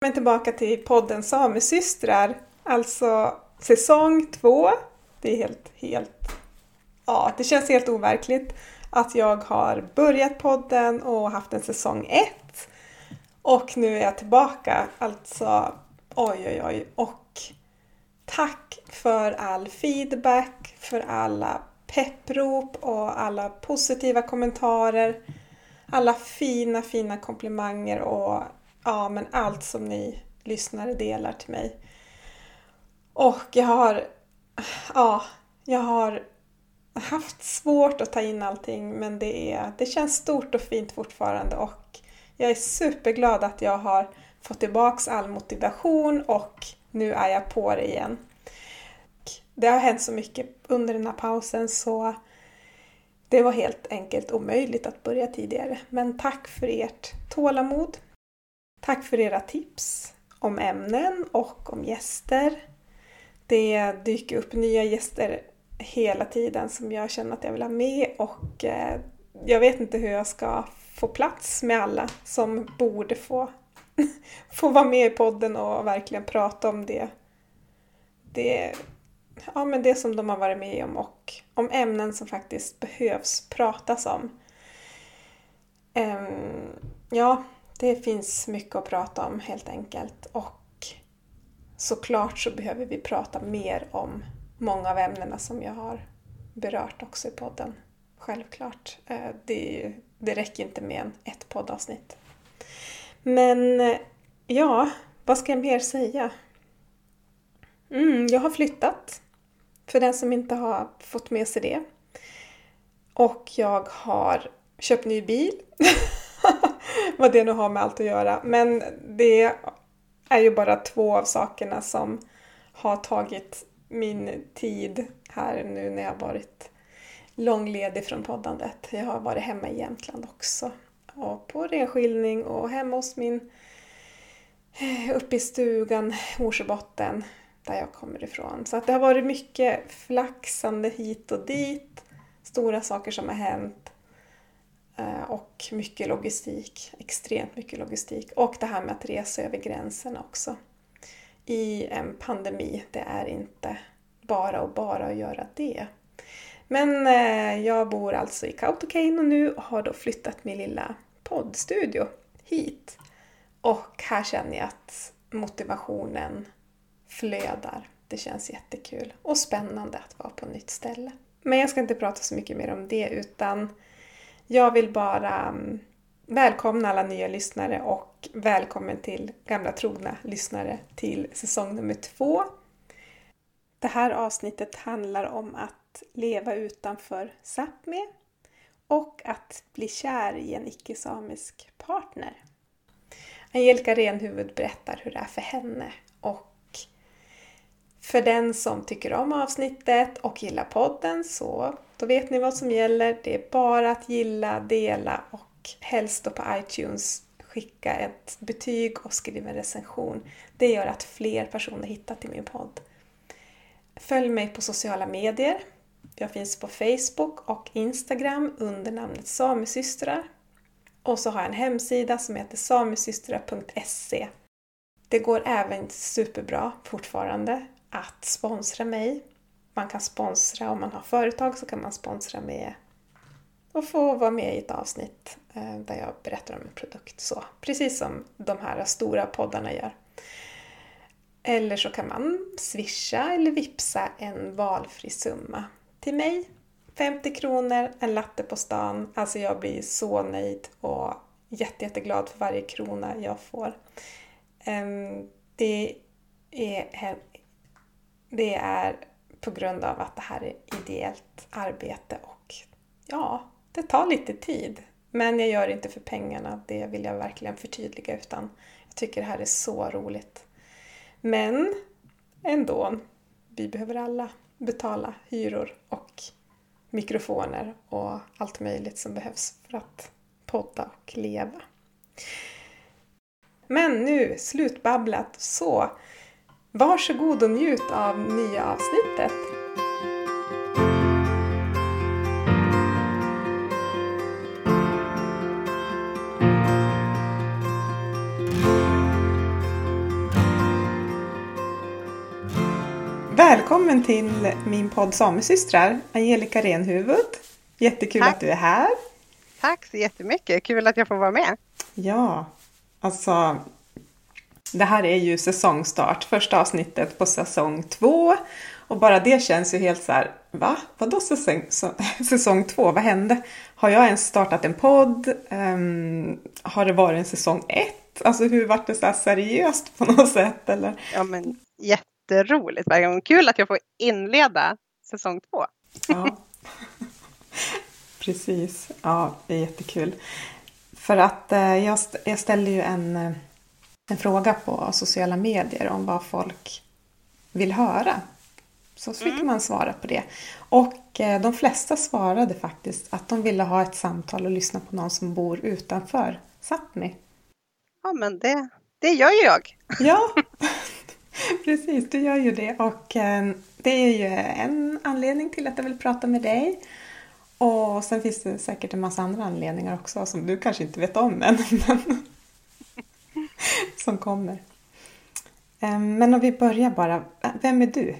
Men tillbaka till podden Samesystrar, alltså säsong två. Det är helt, helt, ja, det känns helt overkligt att jag har börjat podden och haft en säsong ett. Och nu är jag tillbaka, alltså oj oj oj. Och tack för all feedback, för alla pepprop och alla positiva kommentarer. Alla fina, fina komplimanger och ja, men allt som ni lyssnare delar till mig. Och jag har, ja, jag har haft svårt att ta in allting men det, är, det känns stort och fint fortfarande och jag är superglad att jag har fått tillbaks all motivation och nu är jag på det igen. Det har hänt så mycket under den här pausen så det var helt enkelt omöjligt att börja tidigare. Men tack för ert tålamod. Tack för era tips om ämnen och om gäster. Det dyker upp nya gäster hela tiden som jag känner att jag vill ha med och eh, jag vet inte hur jag ska få plats med alla som borde få, få vara med i podden och verkligen prata om det, det, ja, men det som de har varit med om och om ämnen som faktiskt behövs pratas om. Um, ja, det finns mycket att prata om helt enkelt och såklart så behöver vi prata mer om många av ämnena som jag har berört också i podden. Självklart. Eh, det, det räcker inte med en, ett poddavsnitt. Men eh, ja, vad ska jag mer säga? Mm, jag har flyttat. För den som inte har fått med sig det. Och jag har köpt ny bil. vad det nu har med allt att göra. Men det är ju bara två av sakerna som har tagit min tid här nu när jag har varit långledig från poddandet. Jag har varit hemma i Jämtland också. Och på renskiljning och hemma hos min eh, uppe i stugan, Morsebotten, där jag kommer ifrån. Så att det har varit mycket flaxande hit och dit, stora saker som har hänt Eh, och mycket logistik, extremt mycket logistik. Och det här med att resa över gränserna också i en pandemi. Det är inte bara och bara att göra det. Men eh, jag bor alltså i Kautokeino nu och har då flyttat min lilla poddstudio hit. Och här känner jag att motivationen flödar. Det känns jättekul och spännande att vara på ett nytt ställe. Men jag ska inte prata så mycket mer om det utan jag vill bara mm, välkomna alla nya lyssnare och välkommen till gamla trogna lyssnare till säsong nummer två. Det här avsnittet handlar om att leva utanför Sápmi och att bli kär i en icke-samisk partner. Angelica Renhuvud berättar hur det är för henne och för den som tycker om avsnittet och gillar podden så då vet ni vad som gäller. Det är bara att gilla, dela och helst då på iTunes skicka ett betyg och skriva en recension. Det gör att fler personer hittar till min podd. Följ mig på sociala medier. Jag finns på Facebook och Instagram under namnet Samesystrar. Och så har jag en hemsida som heter samesystrar.se. Det går även superbra fortfarande att sponsra mig. Man kan sponsra, om man har företag så kan man sponsra med och få vara med i ett avsnitt eh, där jag berättar om en produkt. Så, precis som de här stora poddarna gör. Eller så kan man swisha eller vipsa en valfri summa till mig. 50 kronor, en latte på stan. Alltså jag blir så nöjd och jätte, jätteglad för varje krona jag får. Ehm, det är, det är på grund av att det här är ideellt arbete och ja, det tar lite tid. Men jag gör det inte för pengarna, det vill jag verkligen förtydliga utan jag tycker det här är så roligt. Men ändå, vi behöver alla betala hyror och mikrofoner och allt möjligt som behövs för att podda och leva. Men nu, slutbabblat, så Varsågod och njut av nya avsnittet! Välkommen till min podd Samesystrar, Angelica Renhuvud. Jättekul Tack. att du är här. Tack så jättemycket, kul att jag får vara med. Ja, alltså det här är ju säsongstart, första avsnittet på säsong två. Och bara det känns ju helt så här, va? Vadå säsong, säsong två? Vad hände? Har jag ens startat en podd? Ehm, har det varit en säsong ett? Alltså hur vart det så här seriöst på något sätt? Eller? Ja, men jätteroligt, verkligen. Kul att jag får inleda säsong två. Ja. Precis, ja det är jättekul. För att eh, jag ställde ju en, eh, en fråga på sociala medier om vad folk vill höra. Så fick Mm. man svara på det. Och eh, de flesta svarade faktiskt att de ville ha ett samtal och lyssna på någon som bor utanför Sápmi. Ja, men det, det gör ju jag. Ja, precis, du gör ju det. Och eh, det är ju en anledning till att jag vill prata med dig. Och sen finns det säkert en massa andra anledningar också som du kanske inte vet om än. Men som kommer. Ehm, men om vi börjar bara. Vem är du?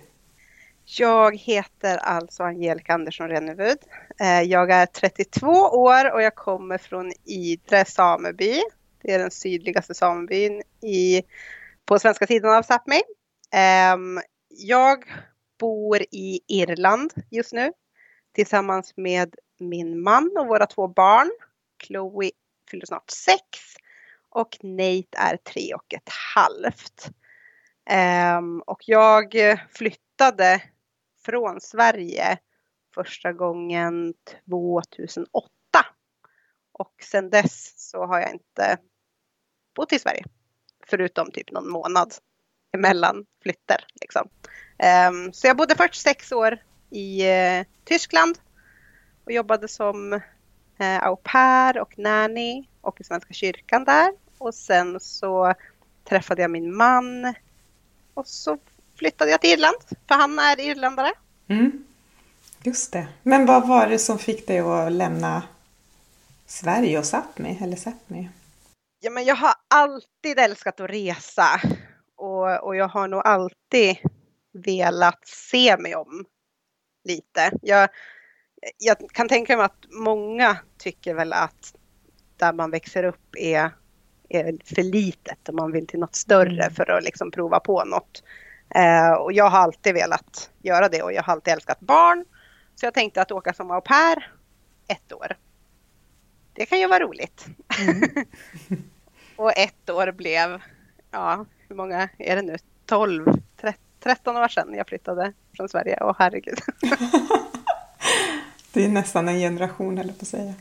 Jag heter alltså Angelica Andersson Rennevud. Ehm, jag är 32 år och jag kommer från Idre sameby. Det är den sydligaste samebyn i, på svenska sidan av Sápmi. Ehm, jag bor i Irland just nu tillsammans med min man och våra två barn. Chloe fyller snart sex och Nate är tre och ett halvt. Um, och jag flyttade från Sverige första gången 2008. Och sedan dess så har jag inte bott i Sverige. Förutom typ någon månad emellan flytter. Liksom. Um, så jag bodde först sex år i uh, Tyskland och jobbade som uh, au pair och nanny och i Svenska kyrkan där. Och sen så träffade jag min man och så flyttade jag till Irland, för han är irländare. Mm. Just det. Men vad var det som fick dig att lämna Sverige och Sápmi? Eller Sápmi? Ja, men jag har alltid älskat att resa och, och jag har nog alltid velat se mig om lite. Jag, jag kan tänka mig att många tycker väl att där man växer upp är, är för litet och man vill till något större för att liksom prova på något. Eh, och jag har alltid velat göra det och jag har alltid älskat barn. Så jag tänkte att åka som au pair ett år. Det kan ju vara roligt. och ett år blev, ja, hur många är det nu? 12, 13 år sedan jag flyttade från Sverige. Åh herregud. Det är nästan en generation, eller på att säga.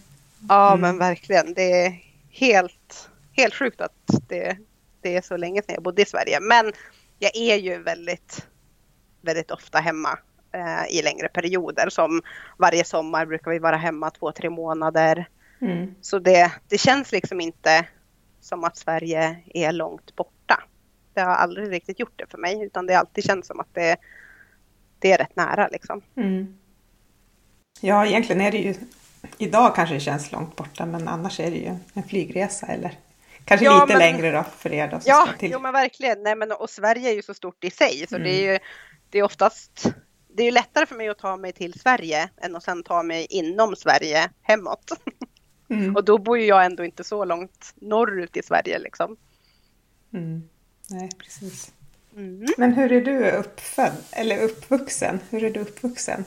Ja, Mm. men verkligen. Det är helt, helt sjukt att det, det är så länge sedan jag bodde i Sverige. Men jag är ju väldigt, väldigt ofta hemma eh, i längre perioder. Som varje sommar brukar vi vara hemma två, tre månader. Mm. Så det, det känns liksom inte som att Sverige är långt borta. Det har aldrig riktigt gjort det för mig, utan det har alltid känts som att det, det är rätt nära liksom. Mm. Ja, egentligen är det ju... Idag kanske det känns långt borta, men annars är det ju en flygresa eller kanske Ja, lite men- längre då för er då. Ja, till. jo men verkligen. Nej, men, och Sverige är ju så stort i sig, så Mm. det är ju det är oftast det är ju lättare för mig att ta mig till Sverige än att sen ta mig inom Sverige hemåt. Mm. Och då bor ju jag ändå inte så långt norrut i Sverige liksom. Mm. Nej, precis. Mm. Men hur är du uppfödd, eller uppvuxen? Hur är du uppvuxen?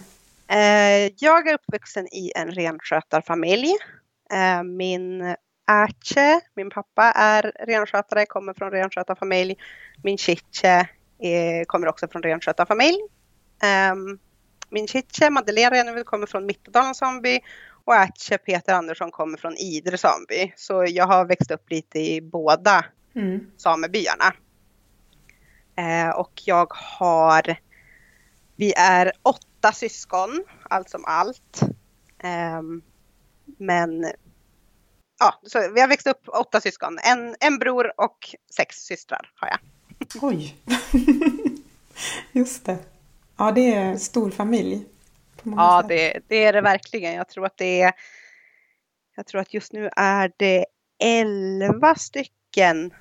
Eh, jag är uppvuxen i en renskötarfamilj. Eh, min Arche, min pappa är renskötare, kommer från renskötarfamilj. Min Chiche är, kommer också från renskötarfamilj. Eh, min Chiche, Madeleine Renevud, kommer från Mittedalen sameby och Arche, Peter Andersson, kommer från Idre sameby. Så jag har växt upp lite i båda Mm. samebyarna. Eh, och jag har, vi är åtta syskon, allt som allt. Ehm, men ja, så vi har växt upp åtta syskon. En, en bror och sex systrar har jag. Oj! Just det. Ja, det är stor familj. Ja, det, det är det verkligen. Jag tror att det är, jag tror att just nu är det elva stycken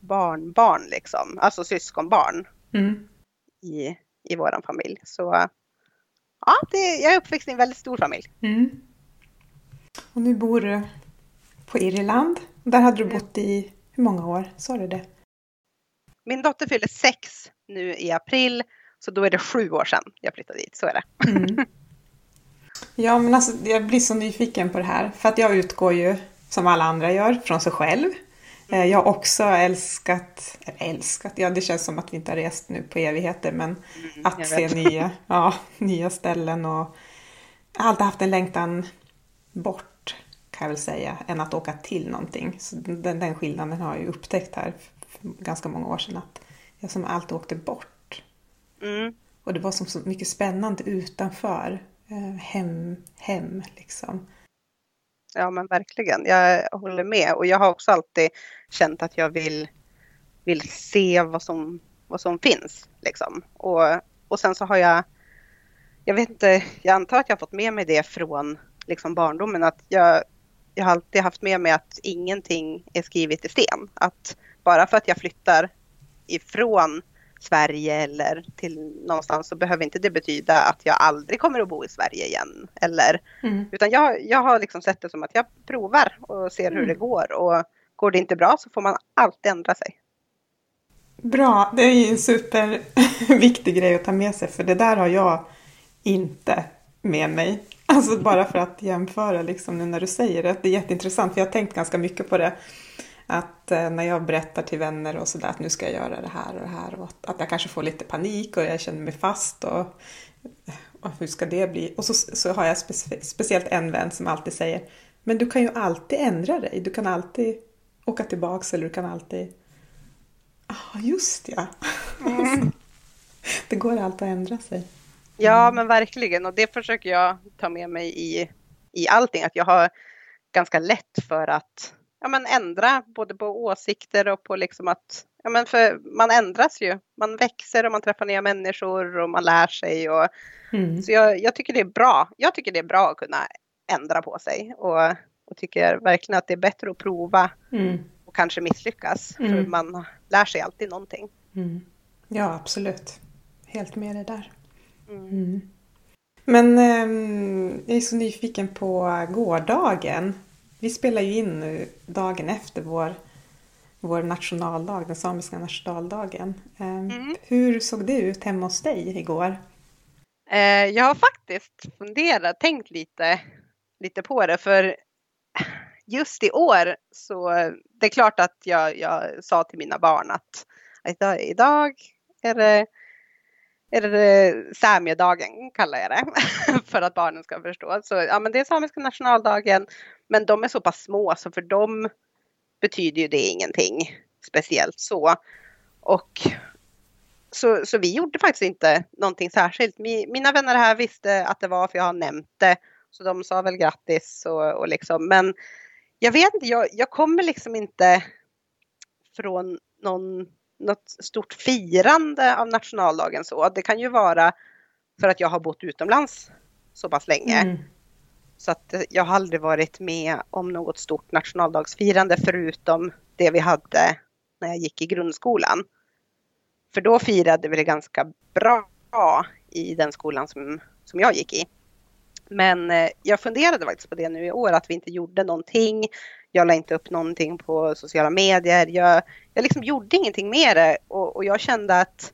barnbarn liksom, alltså syskonbarn Mm. i, i vår familj. Så ja, det, jag är uppväxt i en väldigt stor familj. Mm. Och nu bor du på Irland. Där hade du bott i hur många år? Sa du det? Min dotter fyller sex nu i april, så då är det sju år sedan jag flyttade dit. Så är det. Mm. Ja, men alltså jag blir så nyfiken på det här. För att jag utgår ju, som alla andra gör, från sig själv. Eh, jag har också älskat, älskat, ja det känns som att vi inte har rest nu på evigheter, men mm, att se nya, ja, nya ställen och jag har alltid haft en längtan bort, kan jag väl säga, än att åka till någonting. Så den, den skillnaden har jag ju upptäckt här för ganska många år sedan, att jag som alltid åkte bort. Mm. Och det var som så mycket spännande utanför, eh, hem, hem liksom. Ja men verkligen, jag håller med och jag har också alltid känt att jag vill, vill se vad som, vad som finns. Liksom. Och, och sen så har jag, jag vet inte, jag antar att jag har fått med mig det från liksom barndomen att jag, jag har alltid haft med mig att ingenting är skrivet i sten. Att bara för att jag flyttar ifrån Sverige eller till någonstans så behöver inte det betyda att jag aldrig kommer att bo i Sverige igen. Eller, mm. Utan jag, jag har liksom sett det som att jag provar och ser hur mm. det går och går det inte bra så får man alltid ändra sig. Bra, det är ju en superviktig grej att ta med sig för det där har jag inte med mig. Alltså bara för att jämföra liksom nu när du säger det. Det är jätteintressant för jag har tänkt ganska mycket på det att eh, när jag berättar till vänner och sådär att nu ska jag göra det här och det här och att, jag kanske får lite panik och jag känner mig fast och, och hur ska det bli? Och så, så har jag specie, speciellt en vän som alltid säger Men du kan ju alltid ändra dig, du kan alltid åka tillbaks eller du kan alltid... Ja, ah, just ja! Mm. det går alltid att ändra sig. Ja, men verkligen och det försöker jag ta med mig i, i allting. Att jag har ganska lätt för att ja, men ändra både på åsikter och på liksom att ja, men för man ändras ju. Man växer och man träffar nya människor och man lär sig. Och, mm. Så jag, jag, tycker det är bra. Jag tycker det är bra att kunna ändra på sig och, och tycker verkligen att det är bättre att prova mm. och kanske misslyckas. Mm. För man lär sig alltid någonting. Mm. Ja, absolut. Helt med det där. Mm. Mm. Men eh, jag är så nyfiken på gårdagen. Vi spelar ju in nu dagen efter vår, vår nationaldag, den samiska nationaldagen. Ehm, mm. Hur såg det ut hemma hos dig igår? Eh, jag har faktiskt funderat, tänkt lite, lite på det för just i år så det är klart att jag, jag sa till mina barn att idag, idag är det eller eh, samiedagen kallar jag det för att barnen ska förstå. Så ja, men det är samiska nationaldagen, men de är så pass små så för dem betyder ju det ingenting speciellt så. Och så, så vi gjorde faktiskt inte någonting särskilt. Mina vänner här visste att det var för jag har nämnt det, så de sa väl grattis och, och liksom, men jag vet inte, jag, jag kommer liksom inte från någon något stort firande av nationaldagen så. Det kan ju vara för att jag har bott utomlands så pass länge. Mm. Så att jag har aldrig varit med om något stort nationaldagsfirande förutom det vi hade när jag gick i grundskolan. För då firade vi det ganska bra i den skolan som, som jag gick i. Men eh, jag funderade faktiskt på det nu i år, att vi inte gjorde någonting. Jag la inte upp någonting på sociala medier. Jag, jag liksom gjorde ingenting med det och, och jag kände att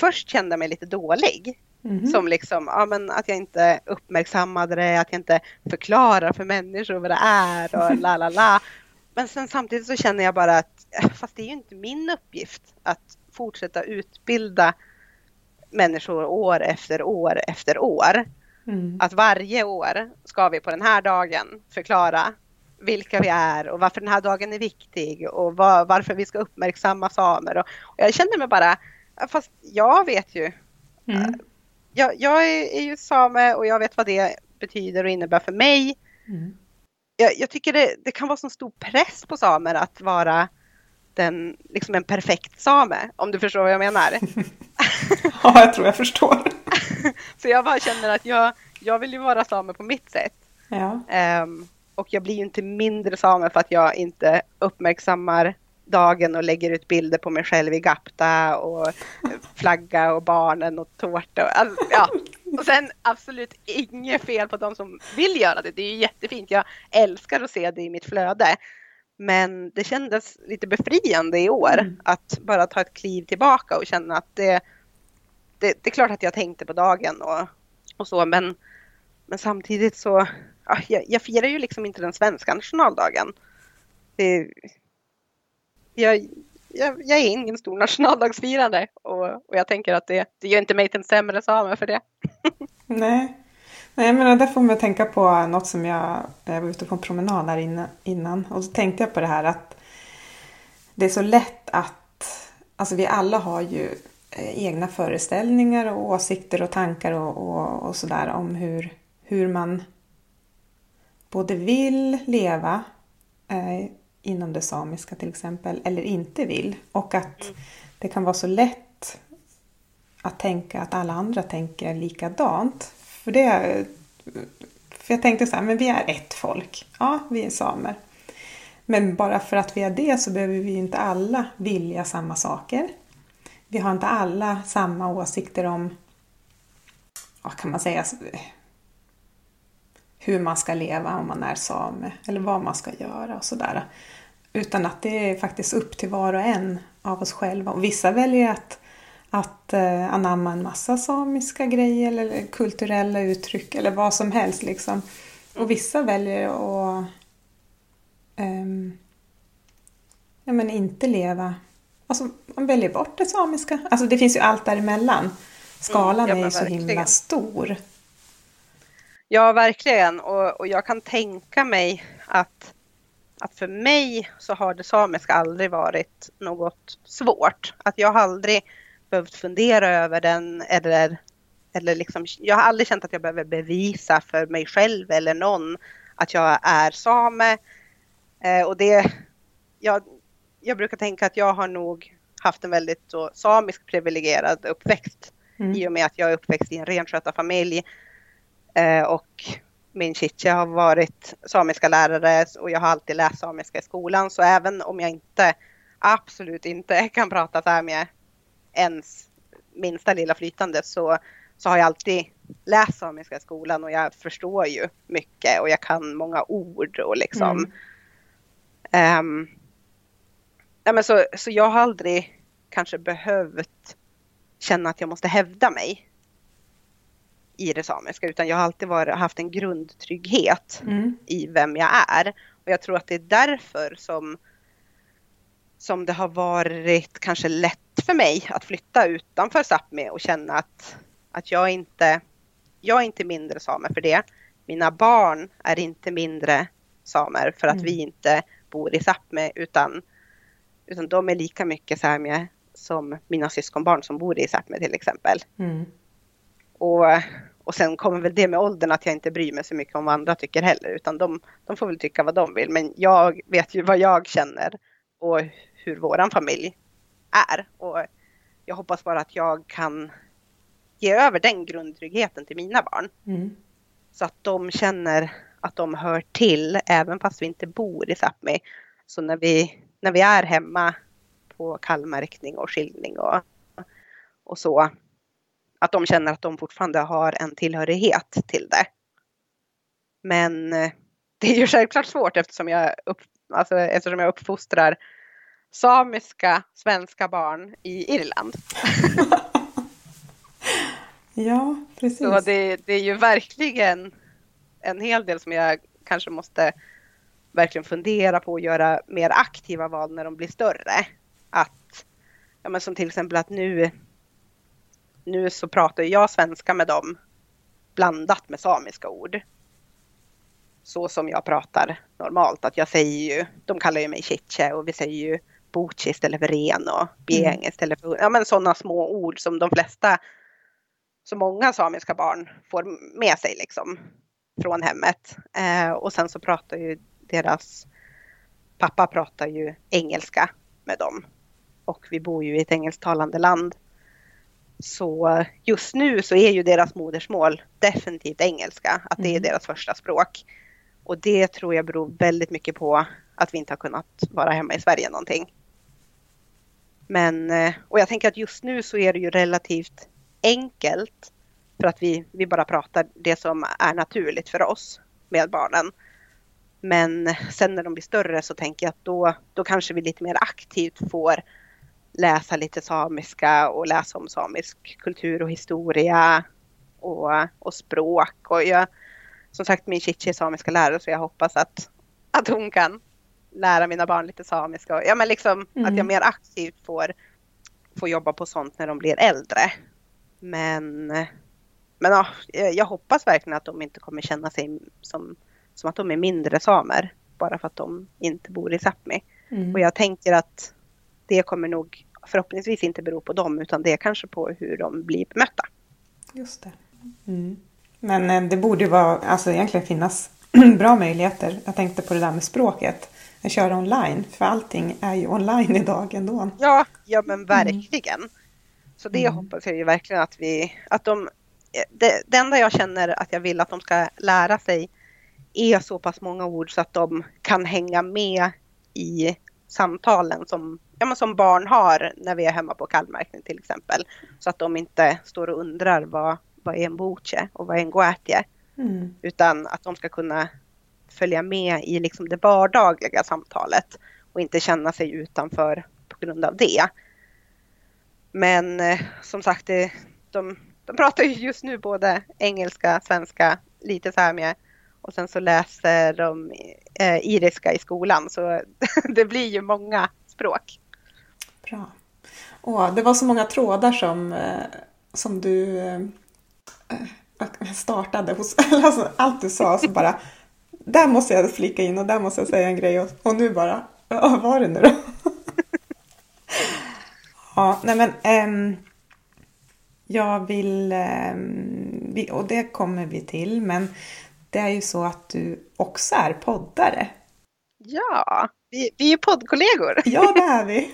först kände jag mig lite dålig. Mm. Som liksom, ja men att jag inte uppmärksammade det, att jag inte förklarar för människor vad det är och la la la. Men sen samtidigt så känner jag bara att, fast det är ju inte min uppgift att fortsätta utbilda människor år efter år efter år. Mm. Att varje år ska vi på den här dagen förklara vilka vi är och varför den här dagen är viktig och var, varför vi ska uppmärksamma samer. Och, och, jag kände mig bara, fast jag vet ju. Mm. Jag, jag är, är, ju same och jag vet vad det betyder och innebär för mig. Mm. Jag, jag, tycker det, det kan vara så stor press på samer att vara den, liksom en perfekt same, om du förstår vad jag menar. ja, jag tror jag förstår. så jag bara känner att jag, jag vill ju vara same på mitt sätt. Ja. Um, och jag blir ju inte mindre same för att jag inte uppmärksammar dagen och lägger ut bilder på mig själv i Gapta och flagga och barnen och tårta. Och, alltså, ja. och sen absolut inget fel på de som vill göra det. Det är ju jättefint. Jag älskar att se det i mitt flöde. Men det kändes lite befriande i år mm. att bara ta ett kliv tillbaka och känna att det, det, det är klart att jag tänkte på dagen och, och så men, men samtidigt så jag, jag firar ju liksom inte den svenska nationaldagen. Det, jag, jag, jag, är ingen stor nationaldagsfirande och, och jag tänker att det, det gör inte mig till en sämre same för det. Nej. Nej, men där får man tänka på något som jag, jag var ute på en promenad här innan och så tänkte jag på det här att det är så lätt att, alltså vi alla har ju eh, egna föreställningar och åsikter och tankar och, och, och sådär om hur, hur man både vill leva eh, inom det samiska till exempel eller inte vill. Och att mm. det kan vara så lätt att tänka att alla andra tänker likadant. För, det, för jag tänkte så här, men vi är ett folk. Ja, vi är samer. Men bara för att vi är det så behöver vi inte alla vilja samma saker. Vi har inte alla samma åsikter om, vad kan man säga, hur man ska leva om man är same eller vad man ska göra och sådär. Utan att det är faktiskt upp till var och en av oss själva. Och vissa väljer att, att eh, anamma en massa samiska grejer eller kulturella uttryck eller vad som helst. Liksom. Och vissa väljer att um, ja, men inte leva Alltså, man väljer bort det samiska. Alltså det finns ju allt däremellan. Skalan mm, är ju så himla stor. Ja, verkligen. Och, och jag kan tänka mig att, att för mig så har det samiska aldrig varit något svårt. Att jag har aldrig behövt fundera över den eller, eller liksom, jag har aldrig känt att jag behöver bevisa för mig själv eller någon att jag är same. Eh, och det, jag, jag brukar tänka att jag har nog haft en väldigt så, samisk privilegierad uppväxt mm. i och med att jag är uppväxt i en renskötarfamilj och min chiche har varit samiska lärare och jag har alltid läst samiska i skolan. Så även om jag inte, absolut inte kan prata samiska ens minsta lilla flytande så, så har jag alltid läst samiska i skolan och jag förstår ju mycket och jag kan många ord och liksom. Mm. Um, ja, men så, så jag har aldrig kanske behövt känna att jag måste hävda mig i det samiska utan jag har alltid varit, haft en grundtrygghet mm. i vem jag är. Och jag tror att det är därför som, som det har varit kanske lätt för mig att flytta utanför Sápmi och känna att, att jag, inte, jag är inte mindre same för det. Mina barn är inte mindre samer för att mm. vi inte bor i Sápmi utan, utan de är lika mycket samier som mina syskonbarn som bor i Sápmi till exempel. Mm. Och, och sen kommer väl det med åldern att jag inte bryr mig så mycket om vad andra tycker heller, utan de, de får väl tycka vad de vill. Men jag vet ju vad jag känner och hur våran familj är. Och jag hoppas bara att jag kan ge över den grundtryggheten till mina barn. Mm. Så att de känner att de hör till även fast vi inte bor i Sápmi. Så när vi, när vi är hemma på kallmärkning och skiljning och, och så att de känner att de fortfarande har en tillhörighet till det. Men eh, det är ju självklart svårt eftersom jag, upp, alltså, eftersom jag uppfostrar samiska svenska barn i Irland. ja, precis. Så det, det, är ju verkligen en hel del som jag kanske måste verkligen fundera på och göra mer aktiva val när de blir större. Att, ja men som till exempel att nu nu så pratar jag svenska med dem blandat med samiska ord. Så som jag pratar normalt, att jag säger ju, de kallar ju mig chiche och vi säger ju bochi istället för ren och bieng mm. istället för, ja men sådana små ord som de flesta, så många samiska barn får med sig liksom från hemmet. Eh, och sen så pratar ju deras pappa pratar ju engelska med dem. Och vi bor ju i ett engelsktalande land. Så just nu så är ju deras modersmål definitivt engelska, att det är mm. deras första språk. Och det tror jag beror väldigt mycket på att vi inte har kunnat vara hemma i Sverige någonting. Men, eh, och jag tänker att just nu så är det ju relativt enkelt för att vi, vi bara pratar det som är naturligt för oss med barnen. Men sen när de blir större så tänker jag att då, då kanske vi lite mer aktivt får läsa lite samiska och läsa om samisk kultur och historia och, och språk. Och jag, som sagt, min chichi är samiska lärare så jag hoppas att, att hon kan lära mina barn lite samiska. Och, ja, men liksom mm. att jag mm. mer aktivt får, får jobba på sånt när de blir äldre. Men, men ja, jag hoppas verkligen att de inte kommer känna sig som, som att de är mindre samer bara för att de inte bor i Sápmi. Mm. Och jag tänker att det kommer nog förhoppningsvis inte bero på dem utan det är kanske på hur de blir bemötta. Just det. Mm. Men eh, det borde vara, alltså egentligen finnas bra möjligheter. Jag tänkte på det där med språket. Att köra online, för allting är ju online idag ändå. Ja, ja men verkligen. Mm. Så det mm. hoppas jag ju verkligen att vi, att de, det, det enda jag känner att jag vill att de ska lära sig är så pass många ord så att de kan hänga med i samtalen som, ja, men som barn har när vi är hemma på kallmärkning till exempel. Så att de inte står och undrar vad, vad är en boche och vad är en goätje. Mm. Utan att de ska kunna följa med i liksom det vardagliga samtalet och inte känna sig utanför på grund av det. Men eh, som sagt, det, de, de pratar ju just nu både engelska, svenska, lite samiska och sen så läser de eh, iriska i skolan så det blir ju många språk. Bra. Åh, det var så många trådar som, eh, som du eh, eh, startade hos, alltså allt du sa så bara där måste jag flika in och där måste jag säga en grej och, och nu bara, vad var det nu då? ja, nej men äm, jag vill, äm, vi, och det kommer vi till, men det är ju så att du också är poddare. Ja, vi, vi är poddkollegor. Ja, det är vi.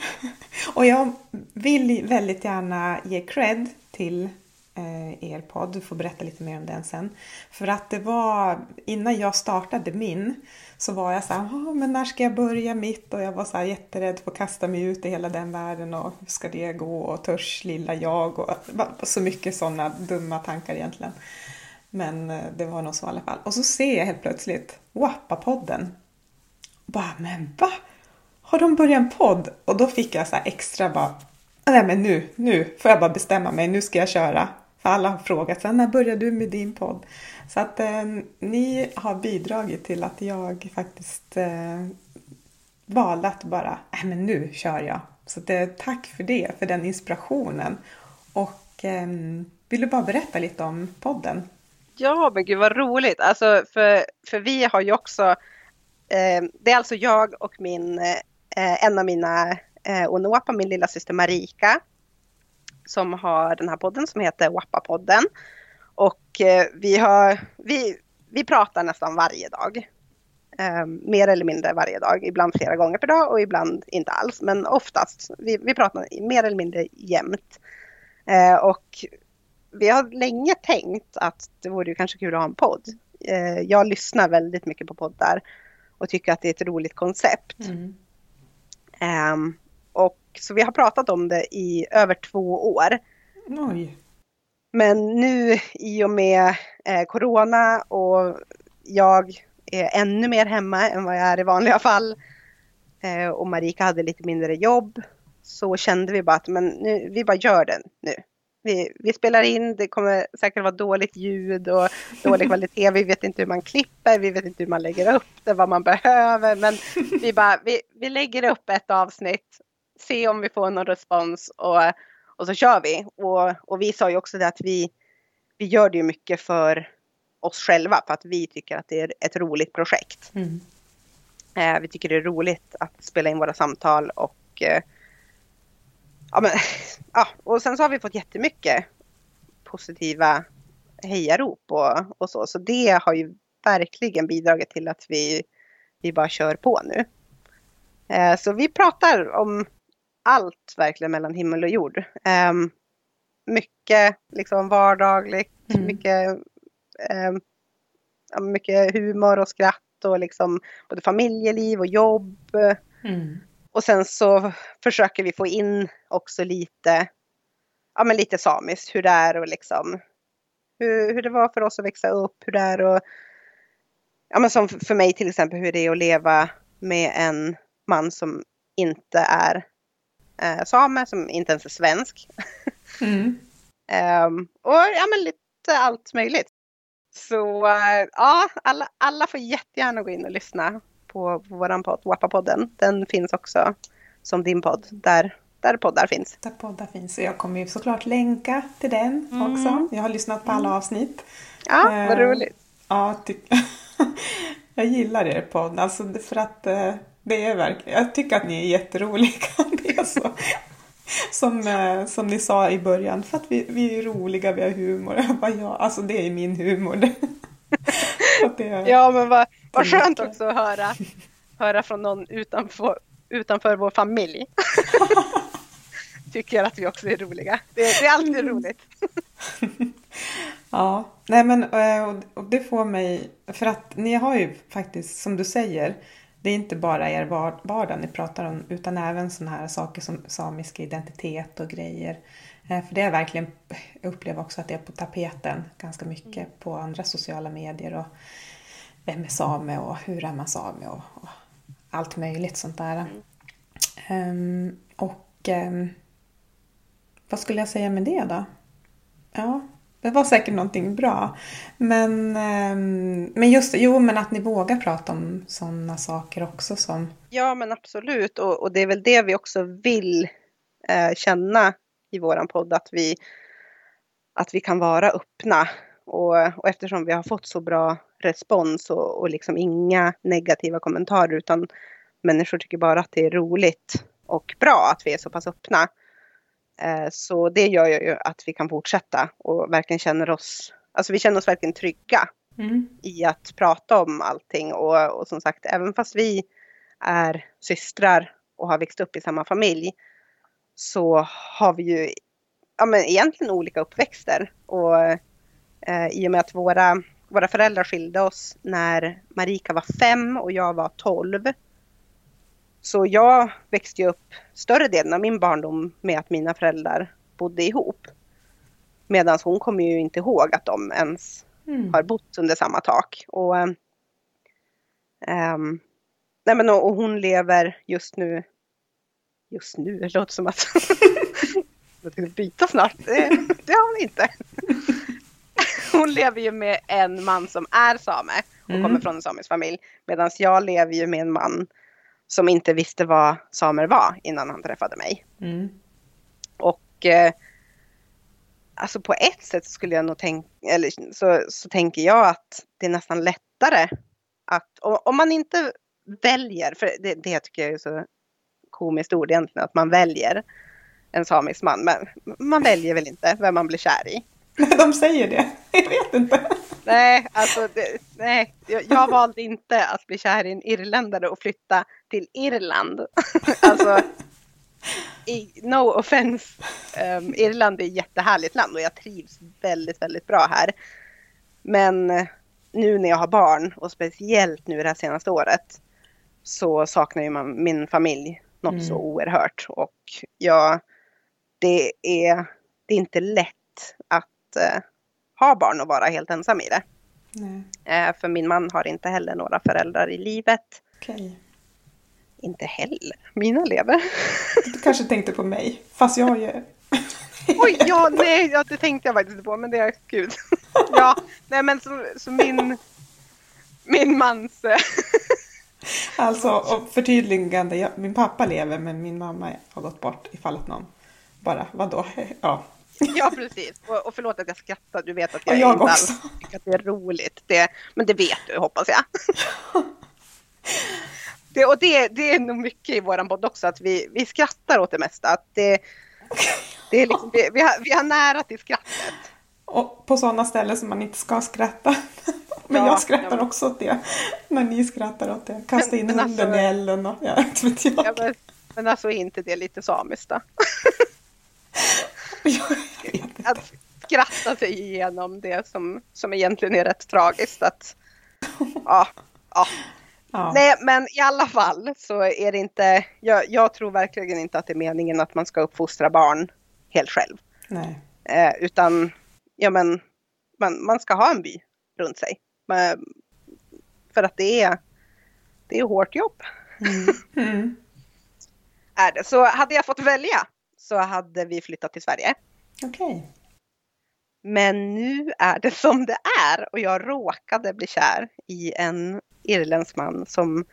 Och jag vill väldigt gärna ge cred till eh, er podd. Du får berätta lite mer om den sen. För att det var, innan jag startade min, så var jag så här, men när ska jag börja mitt? Och jag var så här jätterädd för att kasta mig ut i hela den världen och hur ska det gå? Och törs lilla jag? Och så mycket sådana dumma tankar egentligen. Men eh, det var nog så i alla fall. Och så ser jag helt plötsligt Wappa-podden. Bara, men va? Har de börjat en podd? Och då fick jag så extra bara, ah, nej men nu, nu får jag bara bestämma mig, nu ska jag köra. För alla har frågat, när började du med din podd? Så att eh, ni har bidragit till att jag faktiskt eh, valde att bara, nej men nu kör jag. Så det, eh, tack för det, för den inspirationen. Och eh, vill du bara berätta lite om podden? Ja, men gud vad roligt. Alltså, för, för vi har ju också, Ehm, det är alltså jag och min, eh, en av mina eh, Onoapa, min lilla syster Marika, som har den här podden som heter Wappa-podden. Och eh, vi, har, vi, vi pratar nästan varje dag. Eh, mer eller mindre varje dag, ibland flera gånger per dag och ibland inte alls. Men oftast, vi, vi pratar mer eller mindre jämt. Eh, och vi har länge tänkt att det vore ju kanske kul att ha en podd. Eh, jag lyssnar väldigt mycket på poddar och tycker att det är ett roligt koncept. Mm. Um, och så vi har pratat om det i över två år. Oj. Men nu i och med eh, Corona och jag är ännu mer hemma än vad jag är i vanliga fall eh, och Marika hade lite mindre jobb så kände vi bara att men nu, vi bara gör det nu vi, vi spelar in, det kommer säkert vara dåligt ljud och dålig kvalitet. Vi vet inte hur man klipper, vi vet inte hur man lägger upp det, vad man behöver. Men vi, bara, vi, vi lägger upp ett avsnitt, se om vi får någon respons och, och så kör vi. Och, och vi sa ju också det att vi, vi gör det ju mycket för oss själva för att vi tycker att det är ett roligt projekt. Mm. Eh, vi tycker det är roligt att spela in våra samtal och eh, ja, men, ja, och sen så har vi fått jättemycket positiva hejarop och, och så. Så det har ju verkligen bidragit till att vi, vi bara kör på nu. Eh, så vi pratar om allt verkligen mellan himmel och jord. Eh, mycket liksom vardagligt, mm. mycket, eh, mycket humor och skratt och liksom både familjeliv och jobb. Mm. Och sen så försöker vi få in också lite, ja men lite samiskt, hur det är och liksom hur, hur det var för oss att växa upp, hur det är och ja men som för mig till exempel hur det är att leva med en man som inte är eh, same, som inte ens är svensk. Mm. um, och ja men lite allt möjligt. Så uh, ja, alla, alla får jättegärna gå in och lyssna på, vår podd, Wappa-podden. Den finns också som din podd, där, där poddar finns. Där poddar finns. Och jag kommer ju såklart länka till den Mm. också. Jag har lyssnat på alla avsnitt. Ja, vad Eh, roligt. Ja, jag gillar er podd. Alltså för att eh, det är verkligen, jag tycker att ni är jätteroliga. Det är så. Som, eh, som ni sa i början, för att vi, vi är roliga, vi har humor. Jag bara, ja, alltså det är min humor. Det. Det, Ja, men vad, vad skönt också att höra, höra från någon utanför, utanför vår familj. Tycker att vi också är roliga. Det, det är alltid roligt. Ja, nej men eh, och- det får mig, för att ni har ju faktiskt, som du säger, det är inte bara er var- vardag ni pratar om, utan även sådana här saker som samisk identitet och grejer. Eh, För det är verkligen, jag upplever också att det är på tapeten ganska mycket på andra sociala medier och vem är same och hur är man same och, och allt möjligt sånt där. Ehm, och ehm, vad skulle jag säga med det då? Ja, det var säkert någonting bra. Men, ehm, men just jo men att ni vågar prata om sådana saker också som... Ja, men absolut. Och, och det är väl det vi också vill eh, känna i våran podd, att vi, att vi kan vara öppna. Och, och eftersom vi har fått så bra respons och, och liksom inga negativa kommentarer, utan människor tycker bara att det är roligt och bra att vi är så pass öppna. Eh, så det gör ju att vi kan fortsätta och verkligen känner oss, alltså vi känner oss verkligen trygga i att prata om allting. Och, och som sagt, även fast vi är systrar och har växt upp i samma familj så har vi ju ja, men egentligen olika uppväxter. Och eh, i och med att våra, våra föräldrar skilde oss när Marika var fem och jag var tolv. Så jag växte upp större delen av min barndom med att mina föräldrar bodde ihop. Medan hon kommer ju inte ihåg att de ens Mm. har bott under samma tak. Och, ehm, nej men, och och hon lever just nu, just nu, det låter som att jag ska byta snart. Det, det har hon inte. Hon lever ju med en man som är same och Mm. kommer från en samisk familj. Medan jag lever ju med en man som inte visste vad samer var innan han träffade mig. Mm. Och eh, alltså på ett sätt skulle jag nog tänka, eller så, så tänker jag att det är nästan lättare att, om man inte väljer, för det, det tycker jag är så komiskt ord egentligen, att man väljer en samisk man, men man väljer väl inte vem man blir kär i. De säger det. Jag vet inte. Nej, alltså det, nej, jag, jag valde inte att bli kär i en irländare och flytta till Irland. alltså, i, no offense, um, Irland är ett jättehärligt land och jag trivs väldigt, väldigt bra här. Men nu när jag har barn och speciellt nu det här senaste året så saknar ju man min familj något Mm. så oerhört och jag, det är, det är inte lätt att eh, ha barn och vara helt ensam i det. Nej, Eh, för min man har inte heller några föräldrar i livet. okej. Inte heller. Mina lever. Du kanske tänkte på mig. Fast jag har ju... Oj, ja, nej, ja, det tänkte jag faktiskt inte på, men det är gud. ja, nej men så, så min, min mans, eh, Alltså, och förtydligande. Jag, min pappa lever men min mamma har gått bort ifall att någon bara, vadå? Ja. ja precis. Och, och förlåt att jag skrattar, du vet att jag, jag inte också. alls tycker att det är roligt. Det, men det vet du, hoppas jag. Det, och det, det är nog mycket i våran podd också, att vi, vi skrattar åt det mesta. Att det, det är liksom, vi, vi, har, vi har nära till skrattet. Och på sådana ställen som man inte ska skratta. Men Ja, jag skrattar ja, också åt det. När ni skrattar åt det. Kasta Men- in men hunden alltså- i elden och ja, inte vet jag. Ja, men, men alltså är inte det lite samiskt då? Att skratta sig igenom det som, som egentligen är rätt tragiskt. Att, ja, ja. Ja. Nej, men i alla fall så är det inte, jag, jag, tror verkligen inte att det är meningen att man ska uppfostra barn helt själv. Nej. Eh, utan, ja men, man, man ska ha en by runt sig. Men, för att det är, det är hårt jobb. Mm. Mm. är det. Så hade jag fått välja så hade vi flyttat till Sverige. Okej. Okay. Men nu är det som det är och jag råkade bli kär i en irländsk man som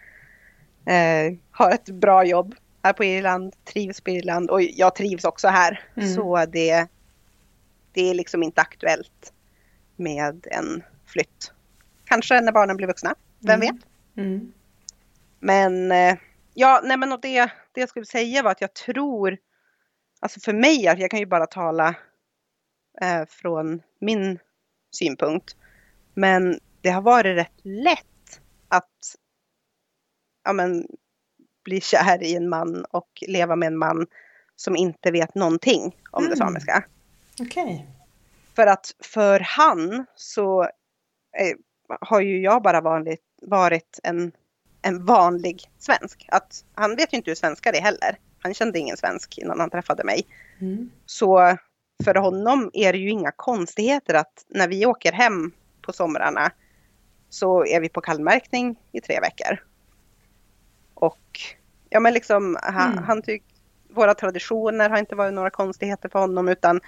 eh, har ett bra jobb här på Irland, trivs på Irland och jag trivs också här. Mm. Så det, det är liksom inte aktuellt med en flytt. Kanske när barnen blir vuxna, vem mm. vet? Mm. Men eh, ja, nej men och det, det jag skulle säga var att jag tror, alltså för mig, jag kan ju bara tala eh, från min synpunkt. Men det har varit rätt lätt att ja, men, bli kär i en man och leva med en man som inte vet någonting om mm. det samiska. Okej. Okay. För att för han så eh, har ju jag bara vanligt, varit en, en vanlig svensk. Att han vet ju inte hur svenskar är heller. Han kände ingen svensk innan han träffade mig. Mm. Så för honom är det ju inga konstigheter att när vi åker hem på somrarna så är vi på kallmärkning i tre veckor. Och ja men liksom han, mm. han tycker våra traditioner har inte varit några konstigheter för honom utan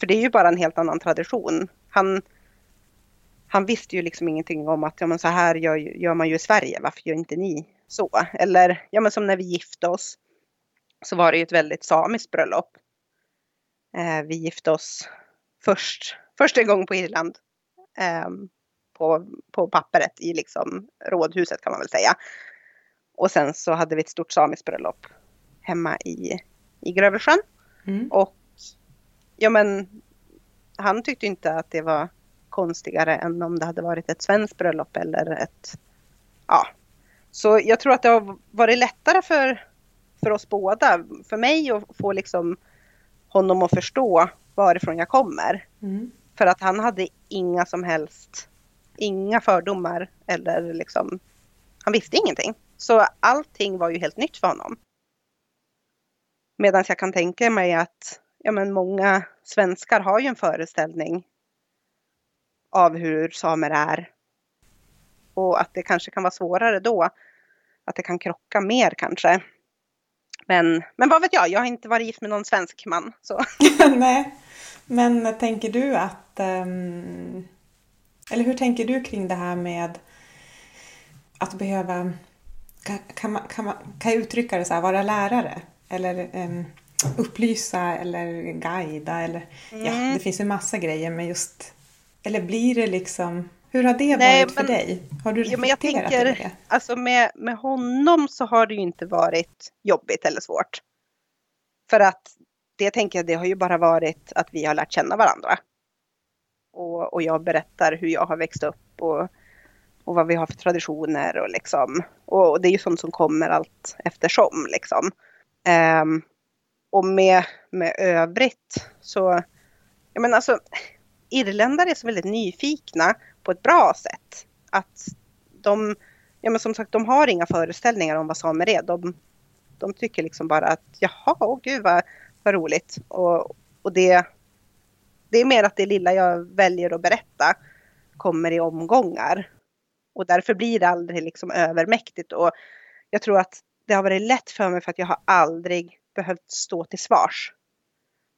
för det är ju bara en helt annan tradition. Han, han visste ju liksom ingenting om att ja, men så här gör, gör man ju i Sverige, varför gör inte ni så? Eller ja, men som när vi gifte oss så var det ju ett väldigt samiskt bröllop. Eh, vi gifte oss först, första gången på Irland. Eh, på, på pappret i liksom rådhuset kan man väl säga. Och sen så hade vi ett stort samiskt bröllop hemma i, i Grövelsjön. Mm. Och ja men han tyckte inte att det var konstigare än om det hade varit ett svenskt bröllop eller ett ja. Så jag tror att det har varit lättare för, för oss båda, för mig att få liksom honom att förstå varifrån jag kommer. Mm. För att han hade inga som helst, inga fördomar eller liksom, han visste ingenting. Så allting var ju helt nytt för honom. Medan jag kan tänka mig att ja, men många svenskar har ju en föreställning av hur samer är. Och att det kanske kan vara svårare då. Att det kan krocka mer kanske. Men, men vad vet jag, jag har inte varit gift med någon svensk man. Så. Nej, men tänker du att... Um, eller hur tänker du kring det här med att behöva... Kan, kan, man, kan, man, kan jag uttrycka det så här, vara lärare? Eller um, upplysa eller guida eller... Mm. Ja, det finns ju massa grejer men just... Eller blir det liksom hur har det Nej, varit för men, dig? Har du reflekterat ja, men jag tänker, det? Alltså med, med honom så har det ju inte varit jobbigt eller svårt. För att det tänker jag, det har ju bara varit att vi har lärt känna varandra. Och, och jag berättar hur jag har växt upp och, och vad vi har för traditioner och liksom. Och, och det är ju sånt som kommer allt eftersom liksom. Um, och med, med övrigt så, jag menar alltså, irländare är så väldigt nyfikna på ett bra sätt. Att de, ja men som sagt, de har inga föreställningar om vad samer är. De, de tycker liksom bara att jaha, åh gud vad, vad roligt. Och, och det, det är mer att det lilla jag väljer att berätta kommer i omgångar. Och därför blir det aldrig liksom övermäktigt. Och jag tror att det har varit lätt för mig för att jag har aldrig behövt stå till svars.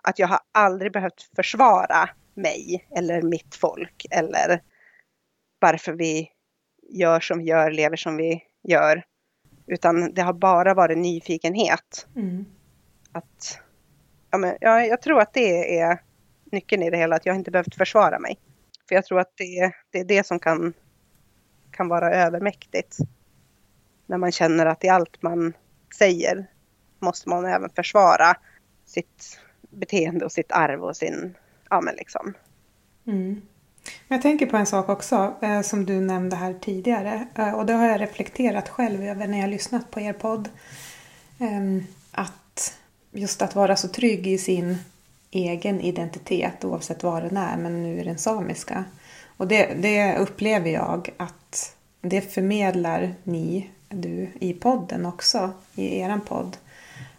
Att jag har aldrig behövt försvara mig eller mitt folk eller varför vi gör som vi gör, lever som vi gör. Utan det har bara varit nyfikenhet. Mm. Att, ja, men, ja, jag tror att det är nyckeln i det hela, att jag inte behövt försvara mig. För jag tror att det, det är det som kan, kan vara övermäktigt. När man känner att i allt man säger måste man även försvara sitt beteende och sitt arv och sin, ja men liksom. Mm. Jag tänker på en sak också eh, som du nämnde här tidigare eh, och det har jag reflekterat själv över när jag lyssnat på er podd. Eh, att just att vara så trygg i sin egen identitet oavsett vad den är, men nu är den samiska. Och det, det upplever jag att det förmedlar ni, du, i podden också, i eran podd.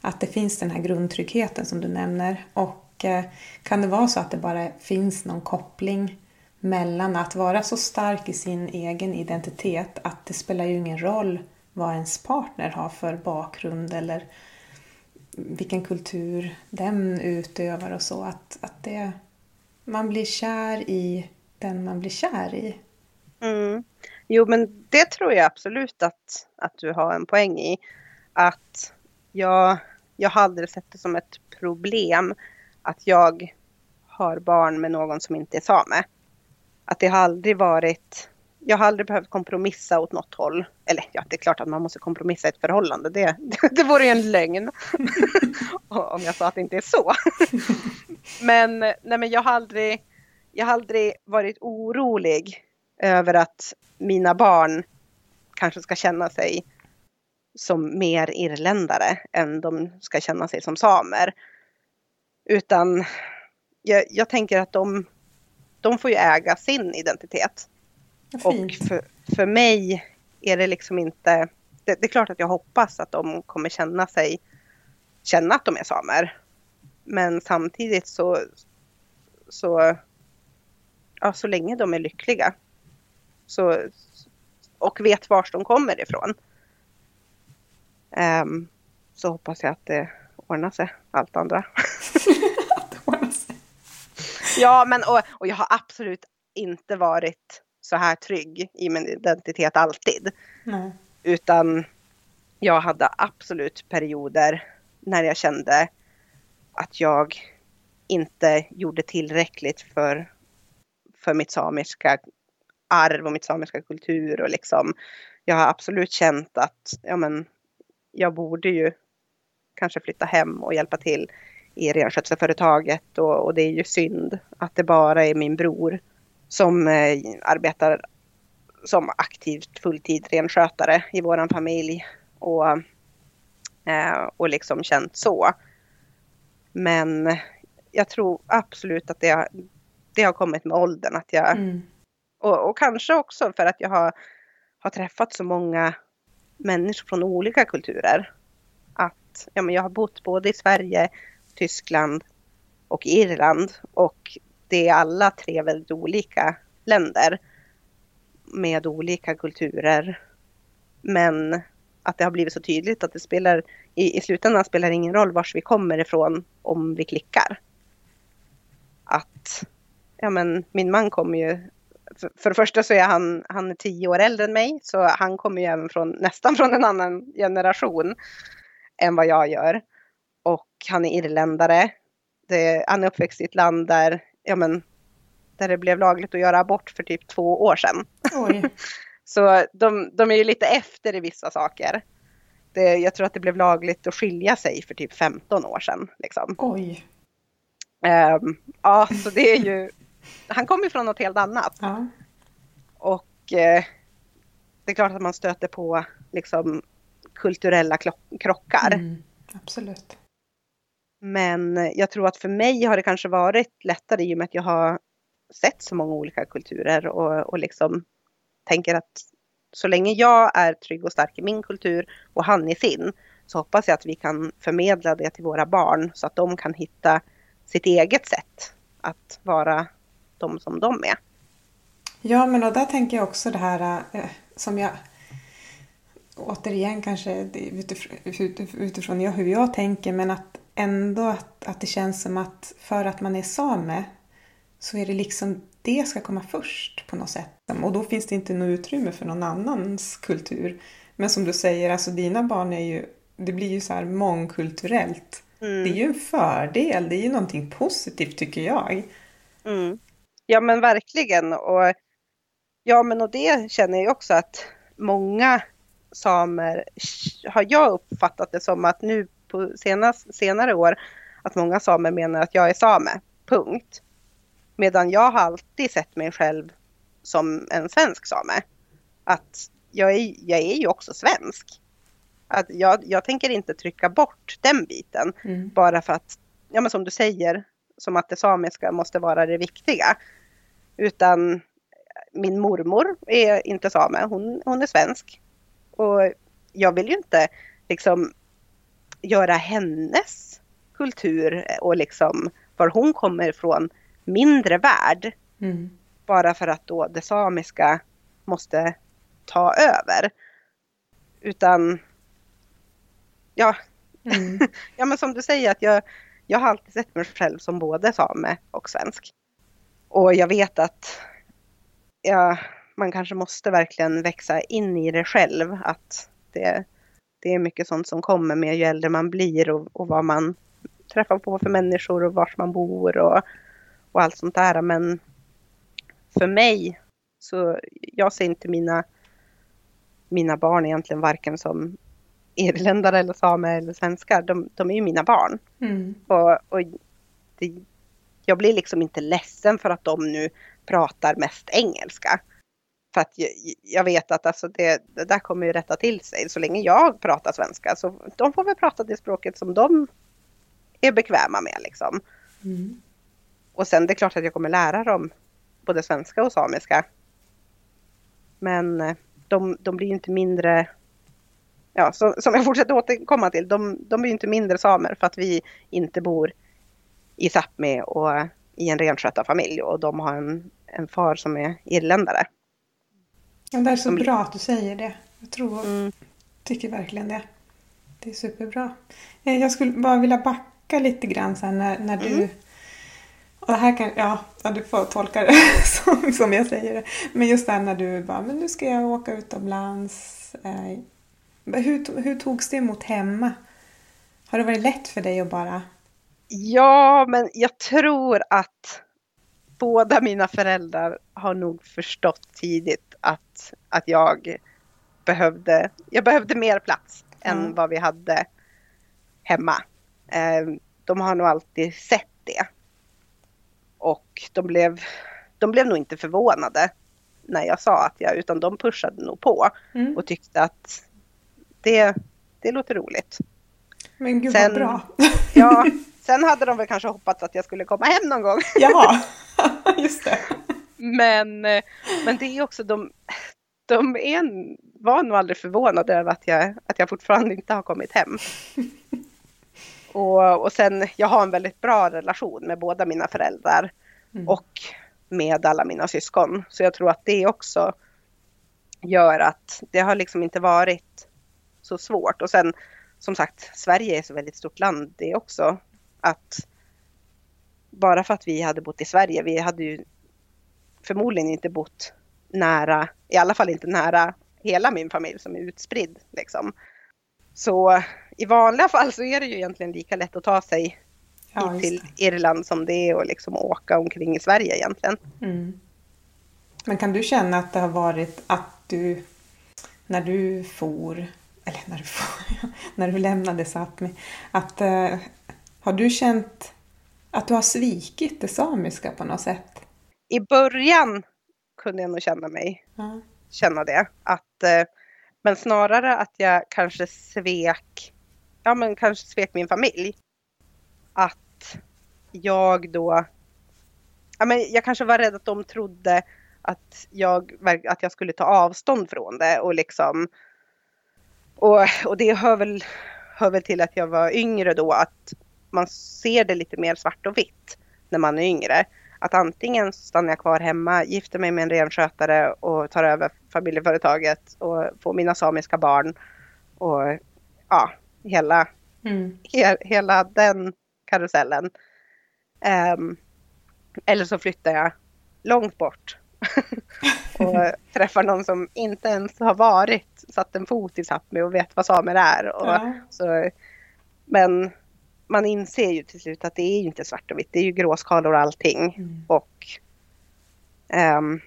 Att det finns den här grundtryggheten som du nämner. Och Eh, kan det vara så att det bara finns någon koppling mellan att vara så stark i sin egen identitet att det spelar ju ingen roll vad ens partner har för bakgrund eller vilken kultur den utövar och så. Att, att det, man blir kär i den man blir kär i. Mm. Jo, men det tror jag absolut att, att du har en poäng i. Att jag, jag har aldrig sett det som ett problem att jag har barn med någon som inte är same. Att det har aldrig varit jag har aldrig behövt kompromissa åt något håll. Eller ja, det är klart att man måste kompromissa i ett förhållande. Det, det, det vore ju en lögn om jag sa att det inte är så. men, nej, men jag, har aldrig, jag har aldrig varit orolig över att mina barn kanske ska känna sig som mer irländare än de ska känna sig som samer. Utan jag, jag tänker att de, de får ju äga sin identitet. Och för, för mig är det liksom inte... Det, det, är klart att jag hoppas att de kommer känna sig... Känna att de är samer. Men samtidigt så... Så, ja, så länge de är lyckliga. Så, och vet var de kommer ifrån. Um, så hoppas jag att det ordnar sig, allt andra. ja, men och, och jag har absolut inte varit så här trygg i min identitet alltid. Nej. Utan jag hade absolut perioder när jag kände att jag inte gjorde tillräckligt för, för mitt samiska arv och mitt samiska kultur och liksom jag har absolut känt att ja, men, jag borde ju kanske flytta hem och hjälpa till i renskötselföretaget och, och det är ju synd att det bara är min bror som eh, arbetar som aktivt fulltid renskötare i våran familj och, eh, och liksom känt så. Men jag tror absolut att det, det har kommit med åldern. Att jag, mm. och, och, kanske också för att jag har, har träffat så många människor från olika kulturer. Att ja, men jag har bott både i Sverige, Tyskland och Irland. Och det är alla tre väldigt olika länder med olika kulturer. Men att det har blivit så tydligt att det spelar i, i slutändan spelar ingen roll vars vi kommer ifrån om vi klickar. Att ja men min man kommer ju för, för det första så är han, han är tio år äldre än mig så han kommer ju även från nästan från en annan generation än vad jag gör. Och han är irländare. Det, han är uppväxt i ett land där ja men, där det blev lagligt att göra abort för typ två år sedan. så de, de är ju lite efter i vissa saker. Det, jag tror att det blev lagligt att skilja sig för typ 15 år sedan. Liksom. Oj. Um, ja, så det är ju... Han kommer från något helt annat. Ja. Och uh, det är klart att man stöter på liksom, kulturella krockar. Mm, absolut. Men jag tror att för mig har det kanske varit lättare i och med att jag har sett så många olika kulturer och, och liksom tänker att så länge jag är trygg och stark i min kultur och han i sin så hoppas jag att vi kan förmedla det till våra barn så att de kan hitta sitt eget sätt att vara de som de är. Ja, men och där tänker jag också det här eh, som jag återigen kanske utifrån, utifrån hur jag tänker men att ändå att, att det känns som att för att man är same så är det liksom det ska komma först på något sätt. Och då finns det inte något utrymme för någon annans kultur. Men som du säger, alltså dina barn är ju, det blir ju så här mångkulturellt. Mm. Det är ju en fördel, det är ju någonting positivt tycker jag. Mm. Ja men verkligen. Och, ja men och det känner jag också att många samer har jag uppfattat det som att nu på senast, senare år att många samer menar att jag är same. Punkt. Medan jag har alltid sett mig själv som en svensk same. Att jag är, jag är ju också svensk. Att jag, jag tänker inte trycka bort den biten mm. bara för att, ja men som du säger, som att det samiska måste vara det viktiga. Utan min mormor är inte same, hon, hon är svensk. Och jag vill ju inte liksom göra hennes kultur och liksom var hon kommer ifrån mindre värd. Mm. Bara för att då det samiska måste ta över. Utan ja, mm. ja men som du säger att jag, jag har alltid sett mig själv som både same och svensk. Och jag vet att ja, man kanske måste verkligen växa in i det själv. Att det, det är mycket sånt som kommer med ju äldre man blir och, och vad man träffar på för människor och var man bor och, och allt sånt där. Men för mig så jag ser inte mina, mina barn egentligen varken som irländare eller samer eller svenskar. De, de är ju mina barn. Mm. Och, och det, jag blir liksom inte ledsen för att de nu pratar mest engelska. För att jag, vet att alltså det, det, där kommer ju rätta till sig. Så länge jag pratar svenska så de får väl prata det språket som de är bekväma med liksom. Mm. Och sen det är klart att jag kommer lära dem både svenska och samiska. Men eh, de, de blir inte mindre, ja, så, som jag fortsätter återkomma till, de, de blir inte mindre samer för att vi inte bor i Sápmi och i en renskötarfamilj och de har en, en far som är irländare. Det är så som... bra att du säger det. Jag tror, mm. tycker verkligen det. Det är superbra. Eh, jag skulle bara vilja backa lite grann sen när, när du mm. Och det här kan, ja, ja, du får tolka det som, som jag säger det. Men just det när du bara, men nu ska jag åka utomlands. Eh, hur, hur togs det emot hemma? Har det varit lätt för dig att bara Ja, men jag tror att båda mina föräldrar har nog förstått tidigt att, att jag behövde, jag behövde mer plats mm. än vad vi hade hemma. Eh, de har nog alltid sett det. Och de blev, de blev nog inte förvånade när jag sa att jag, utan de pushade nog på mm. och tyckte att det, det låter roligt. Men gud Sen, vad bra. Ja, Sen hade de väl kanske hoppats att jag skulle komma hem någon gång. Jaha, just det. Men, eh, men det är också de, de är, var nog aldrig förvånade över att jag, att jag fortfarande inte har kommit hem. Och, och sen, jag har en väldigt bra relation med båda mina föräldrar mm. och med alla mina syskon. Så jag tror att det också gör att det har liksom inte varit så svårt. Och sen som sagt, Sverige är så väldigt stort land det också att bara för att vi hade bott i Sverige, vi hade ju förmodligen inte bott nära, i alla fall inte nära hela min familj som är utspridd. Liksom. Så i vanliga fall så är det ju egentligen lika lätt att ta sig ja, till Irland som det är att liksom åka omkring i Sverige egentligen. Mm. Men kan du känna att det har varit att du, när du for, eller när du, for, när du lämnade Sápmi, att eh, har du känt att du har svikit det samiska på något sätt? I början kunde jag nog känna mig, mm. känna det. Att, eh, men snarare att jag kanske svek, ja men kanske svek min familj. Att jag då, ja men jag kanske var rädd att de trodde att jag, att jag skulle ta avstånd från det och liksom och, och det hör väl, hör väl till att jag var yngre då att man ser det lite mer svart och vitt när man är yngre. Att antingen stannar jag kvar hemma, gifter mig med en renskötare och tar över familjeföretaget och får mina samiska barn och ja, hela, mm. he, hela den karusellen. Um, eller så flyttar jag långt bort och träffar någon som inte ens har varit, satt en fot i Sápmi och vet vad samer är. Och ja. så, men man inser ju till slut att det är ju inte svart och vitt, det är ju gråskalor och allting. Mm. Och, um,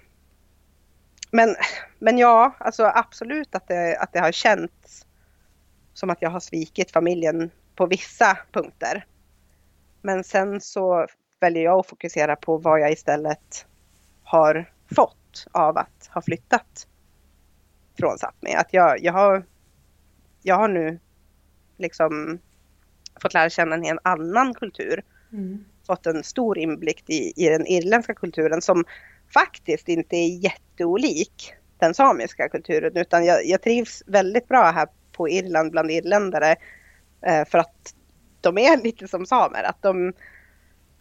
men, men ja, alltså absolut att det, att det har känts som att jag har svikit familjen på vissa punkter. Men sen så väljer jag att fokusera på vad jag istället har fått av att ha flyttat från Sápmi. Att jag, jag, har, jag har nu liksom fått lära känna en helt annan kultur. Mm. Fått en stor inblick i, i den irländska kulturen som, faktiskt inte är jätteolik den samiska kulturen utan jag, jag trivs väldigt bra här på Irland bland irländare eh, för att de är lite som samer. Att de,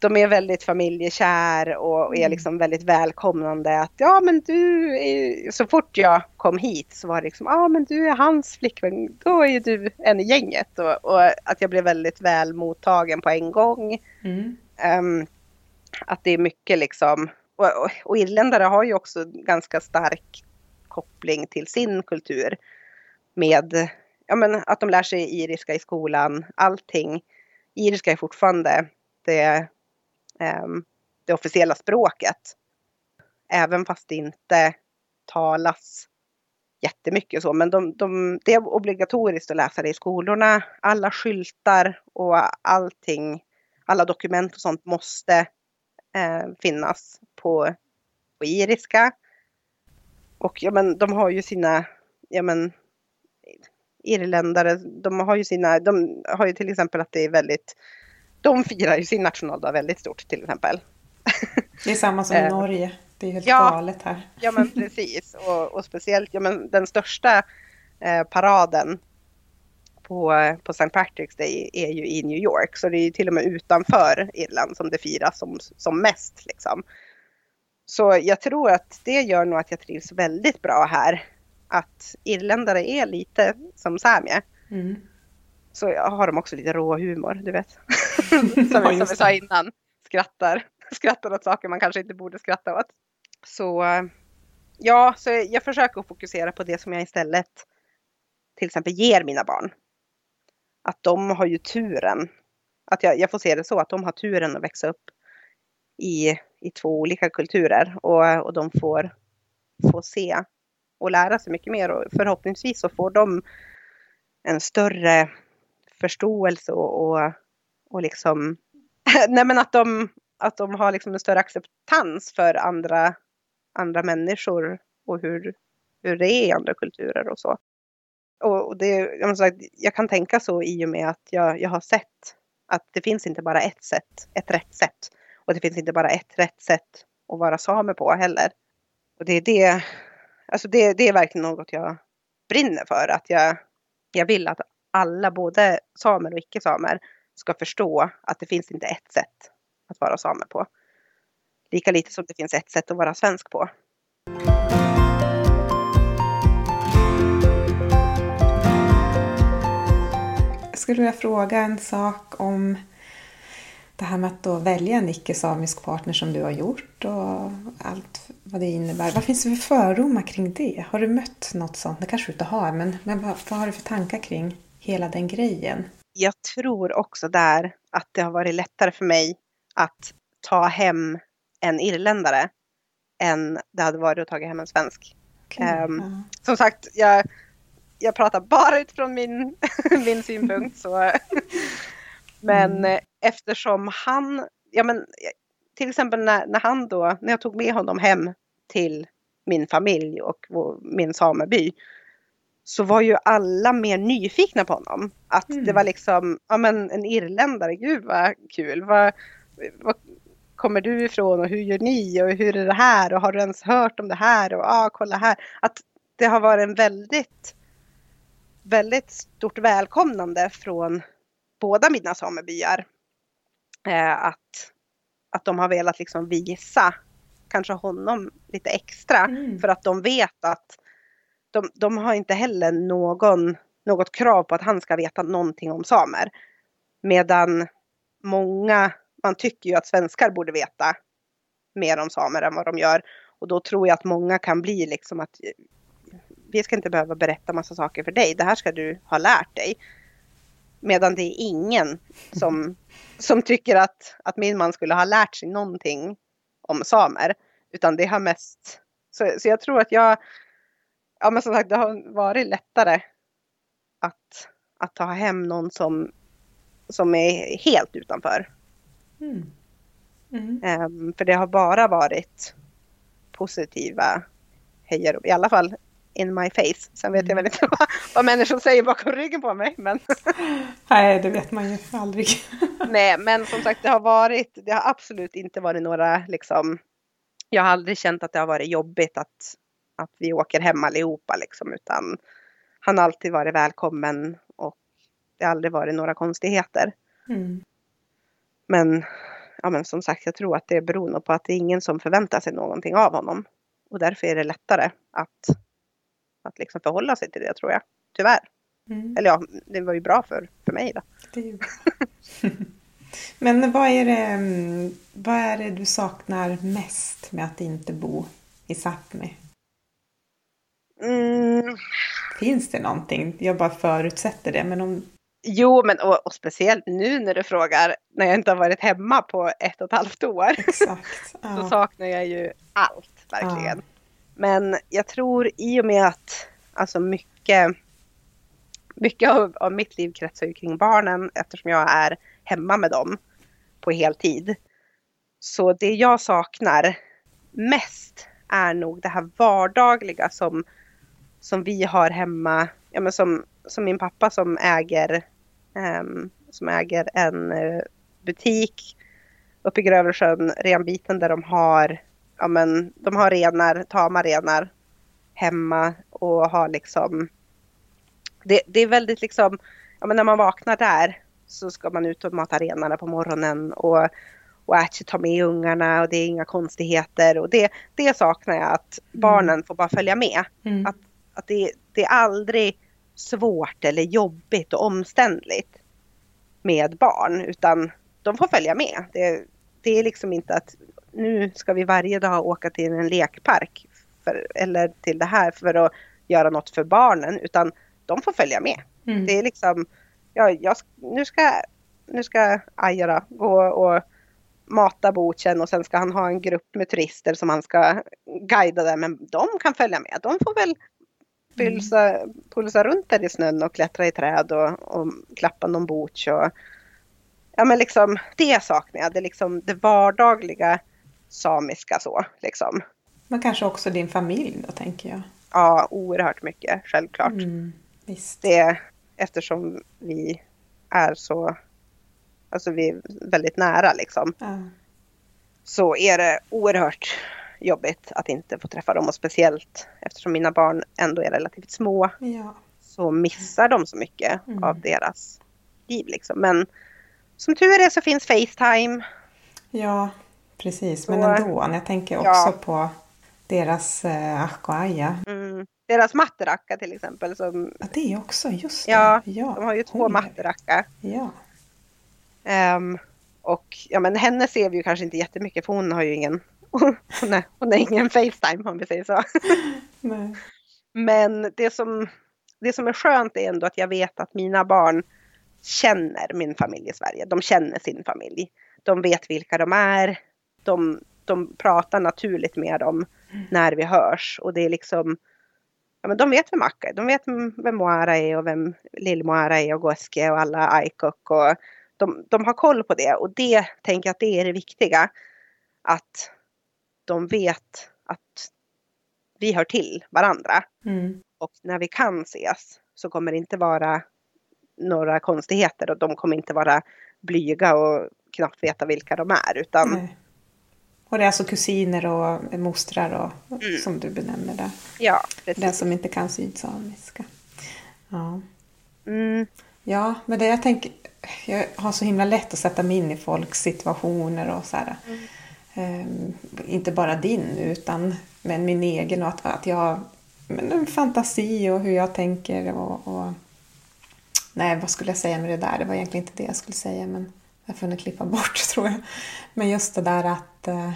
de är väldigt familjekär och är mm. liksom väldigt välkomnande. Att ja men du, är, så fort jag kom hit så var det liksom, ja men du är hans flickvän, då är ju du en i gänget. Och, och att jag blev väldigt väl mottagen på en gång. Mm. Um, att det är mycket liksom, och, och, och irländare har ju också ganska stark koppling till sin kultur. Med ja, men att de lär sig iriska i skolan, allting. Iriska är fortfarande det Ehm, det officiella språket. Även fast det inte talas jättemycket så, men de, de, det är obligatoriskt att läsa det i skolorna. Alla skyltar och allting, alla dokument och sånt måste eh, finnas på, på iriska. Och ja, men de har ju sina, ja men irländare, de har ju sina, de har ju till exempel att det är väldigt de firar ju sin nationaldag väldigt stort till exempel. Det är samma som i eh, Norge. Det är helt ja, galet här. Ja men precis. Och, och speciellt ja, men den största eh, paraden på, på St. Patrick's Day är ju i New York. Så det är ju till och med utanför Irland som det firas som, som mest. Liksom. Så jag tror att det gör nog att jag trivs väldigt bra här. Att irländare är lite som samier. Mm så har de också lite rå humor, du vet. som, ja, vi sa innan, skrattar, skrattar åt saker man kanske inte borde skratta åt. Så ja, så jag försöker fokusera på det som jag istället till exempel ger mina barn. Att de har ju turen, att jag, jag får se det så, att de har turen att växa upp i, i två olika kulturer och, och de får, får se och lära sig mycket mer och förhoppningsvis så får de en större förståelse och, och, och liksom, nej men att de, att de har liksom en större acceptans för andra, andra människor och hur, hur det är i andra kulturer och så. Och det, jag, sagt, jag kan tänka så i och med att jag, jag har sett att det finns inte bara ett sätt, ett rätt sätt. Och det finns inte bara ett rätt sätt att vara same på heller. Och det är det, alltså det, det är verkligen något jag brinner för. Att jag, jag vill att alla, både samer och icke-samer, ska förstå att det finns inte ett sätt att vara same på. Lika lite som det finns ett sätt att vara svensk på. Jag skulle vilja fråga en sak om det här med att då välja en icke-samisk partner som du har gjort och allt vad det innebär. Vad finns det för fördomar kring det? Har du mött något sånt? Det kanske du inte har, men, men vad, vad har du för tankar kring hela den grejen? Jag tror också där att det har varit lättare för mig att ta hem en irländare än det hade varit att ta hem en svensk. Okay. Um, ja. Som sagt, jag, jag pratar bara utifrån min, min synpunkt. Så. men mm. eftersom han, ja men till exempel när, när han då, när jag tog med honom hem till min familj och vår, min sameby så var ju alla mer nyfikna på honom. Att mm. det var liksom, ja men en irländare, gud vad kul. Vad, vad kommer du ifrån och hur gör ni och hur är det här och har du ens hört om det här och ah, kolla här. Att det har varit en väldigt, väldigt stort välkomnande från båda mina samebyar. Eh, att, att de har velat liksom visa kanske honom lite extra mm. för att de vet att de, de har inte heller någon, något krav på att han ska veta någonting om samer. Medan många, man tycker ju att svenskar borde veta mer om samer än vad de gör. Och då tror jag att många kan bli liksom att vi ska inte behöva berätta massa saker för dig. Det här ska du ha lärt dig. Medan det är ingen som, som tycker att, att min man skulle ha lärt sig någonting om samer. Utan det har mest... Så, så jag tror att jag, ja men som sagt det har varit lättare att, att ta hem någon som, som är helt utanför. Mm. Mm. Um, för det har bara varit positiva hejarop, i alla fall in my face. Sen vet jag väl inte vad, vad människor säger bakom ryggen på mig. Men... Nej, det vet man ju aldrig. Nej, men som sagt det har varit, det har absolut inte varit några liksom jag har aldrig känt att det har varit jobbigt att, att vi åker hem allihopa liksom, utan han har alltid varit välkommen och det har aldrig varit några konstigheter. Mm. Men, ja, men som sagt, jag tror att det beror nog på att det är ingen som förväntar sig någonting av honom. Och därför är det lättare att, att liksom förhålla sig till det tror jag. Tyvärr. Mm. Eller ja, det var ju bra för, för mig då. Men vad är, det, mm, vad är det du saknar mest med att inte bo i Sápmi? Mm, Finns det någonting? Jag bara förutsätter det. Men om... jo, men och, och speciellt nu när du frågar, när jag inte har varit hemma på ett och ett halvt år. Exakt. så Ja. saknar jag ju allt verkligen. Men jag tror i och med att alltså mycket, mycket av, av mitt liv kretsar ju kring barnen eftersom jag är hemma med dem på heltid. Så det jag saknar mest är nog det här vardagliga som, som vi har hemma. Ja, men som, som min pappa som äger, ehm, som äger en eh, butik uppe i Grövelsjön, renbiten där de har, ja men de har renar, tama renar hemma och har liksom, det, det är väldigt liksom, ja men när man vaknar där så ska man ut och mata renarna på morgonen och, och Archie tar med ungarna och det är inga konstigheter och det, det saknar jag att barnen får bara följa med. Mm. Att, att det, det är aldrig svårt eller jobbigt och omständligt med barn utan de får följa med. Det, det är liksom inte att nu ska vi varje dag åka till en lekpark för, eller till det här för att göra något för barnen utan de får följa med. Mm. Det är liksom, ja, jag, nu ska, nu ska Aja då gå och mata Bochen och sen ska han ha en grupp med turister som han ska guida där. Men de kan följa med. De får väl pulsa, pulsa runt där i snön och klättra i träd och, och klappa någon Boch. Och, ja men liksom det saknar jag. Det, liksom det vardagliga samiska så liksom. Men kanske också din familj då, tänker jag. Ja, oerhört mycket självklart. Mm. Visst. det eftersom vi är så, alltså vi är väldigt nära liksom, Ja. så är det oerhört jobbigt att inte få träffa dem och speciellt eftersom mina barn ändå är relativt små ja. så missar de så mycket Mm. av deras liv liksom. Men som tur är så finns Facetime. Ja, precis. Men Så- ändå, jag tänker också Ja. på deras eh, Ahkoaja. Mm. Deras matteracka till exempel som, Ja, det också, just det. Ja, ja. de har ju två Oj. matteracka. Ja. Ehm, och ja, men henne ser vi ju kanske inte jättemycket för hon har ju ingen, hon är, hon är ingen Facetime om vi säger så. Nej. Men det som, det som är skönt är ändå att jag vet att mina barn känner min familj i Sverige. De känner sin familj. De vet vilka de är. De, de pratar naturligt med dem när vi hörs. Och det är liksom, ja men de vet vem Akka är. De vet vem Moara är och vem Lill-Moara är och Goske och alla Aikok. Och de, de har koll på det och det tänker jag att det är det viktiga. Att de vet att vi hör till varandra. Mm. Och när vi kan ses så kommer det inte vara några konstigheter och de kommer inte vara blyga och knappt veta vilka de är. Utan Nej. Och det är alltså kusiner och mostrar och, Mm. som du benämner det. ja, Den precis. som inte kan sydsamiska. Ja. Mm, ja, men det jag tänker, jag har så himla lätt att sätta mig in i folks situationer och så här. Ehm, Ehm, inte bara din utan men min egen och att, att jag har en fantasi och hur jag tänker och, och Nej, vad skulle jag säga med det där? Det var egentligen inte det jag skulle säga men jag får nog klippa bort tror jag. Men just det där att eh,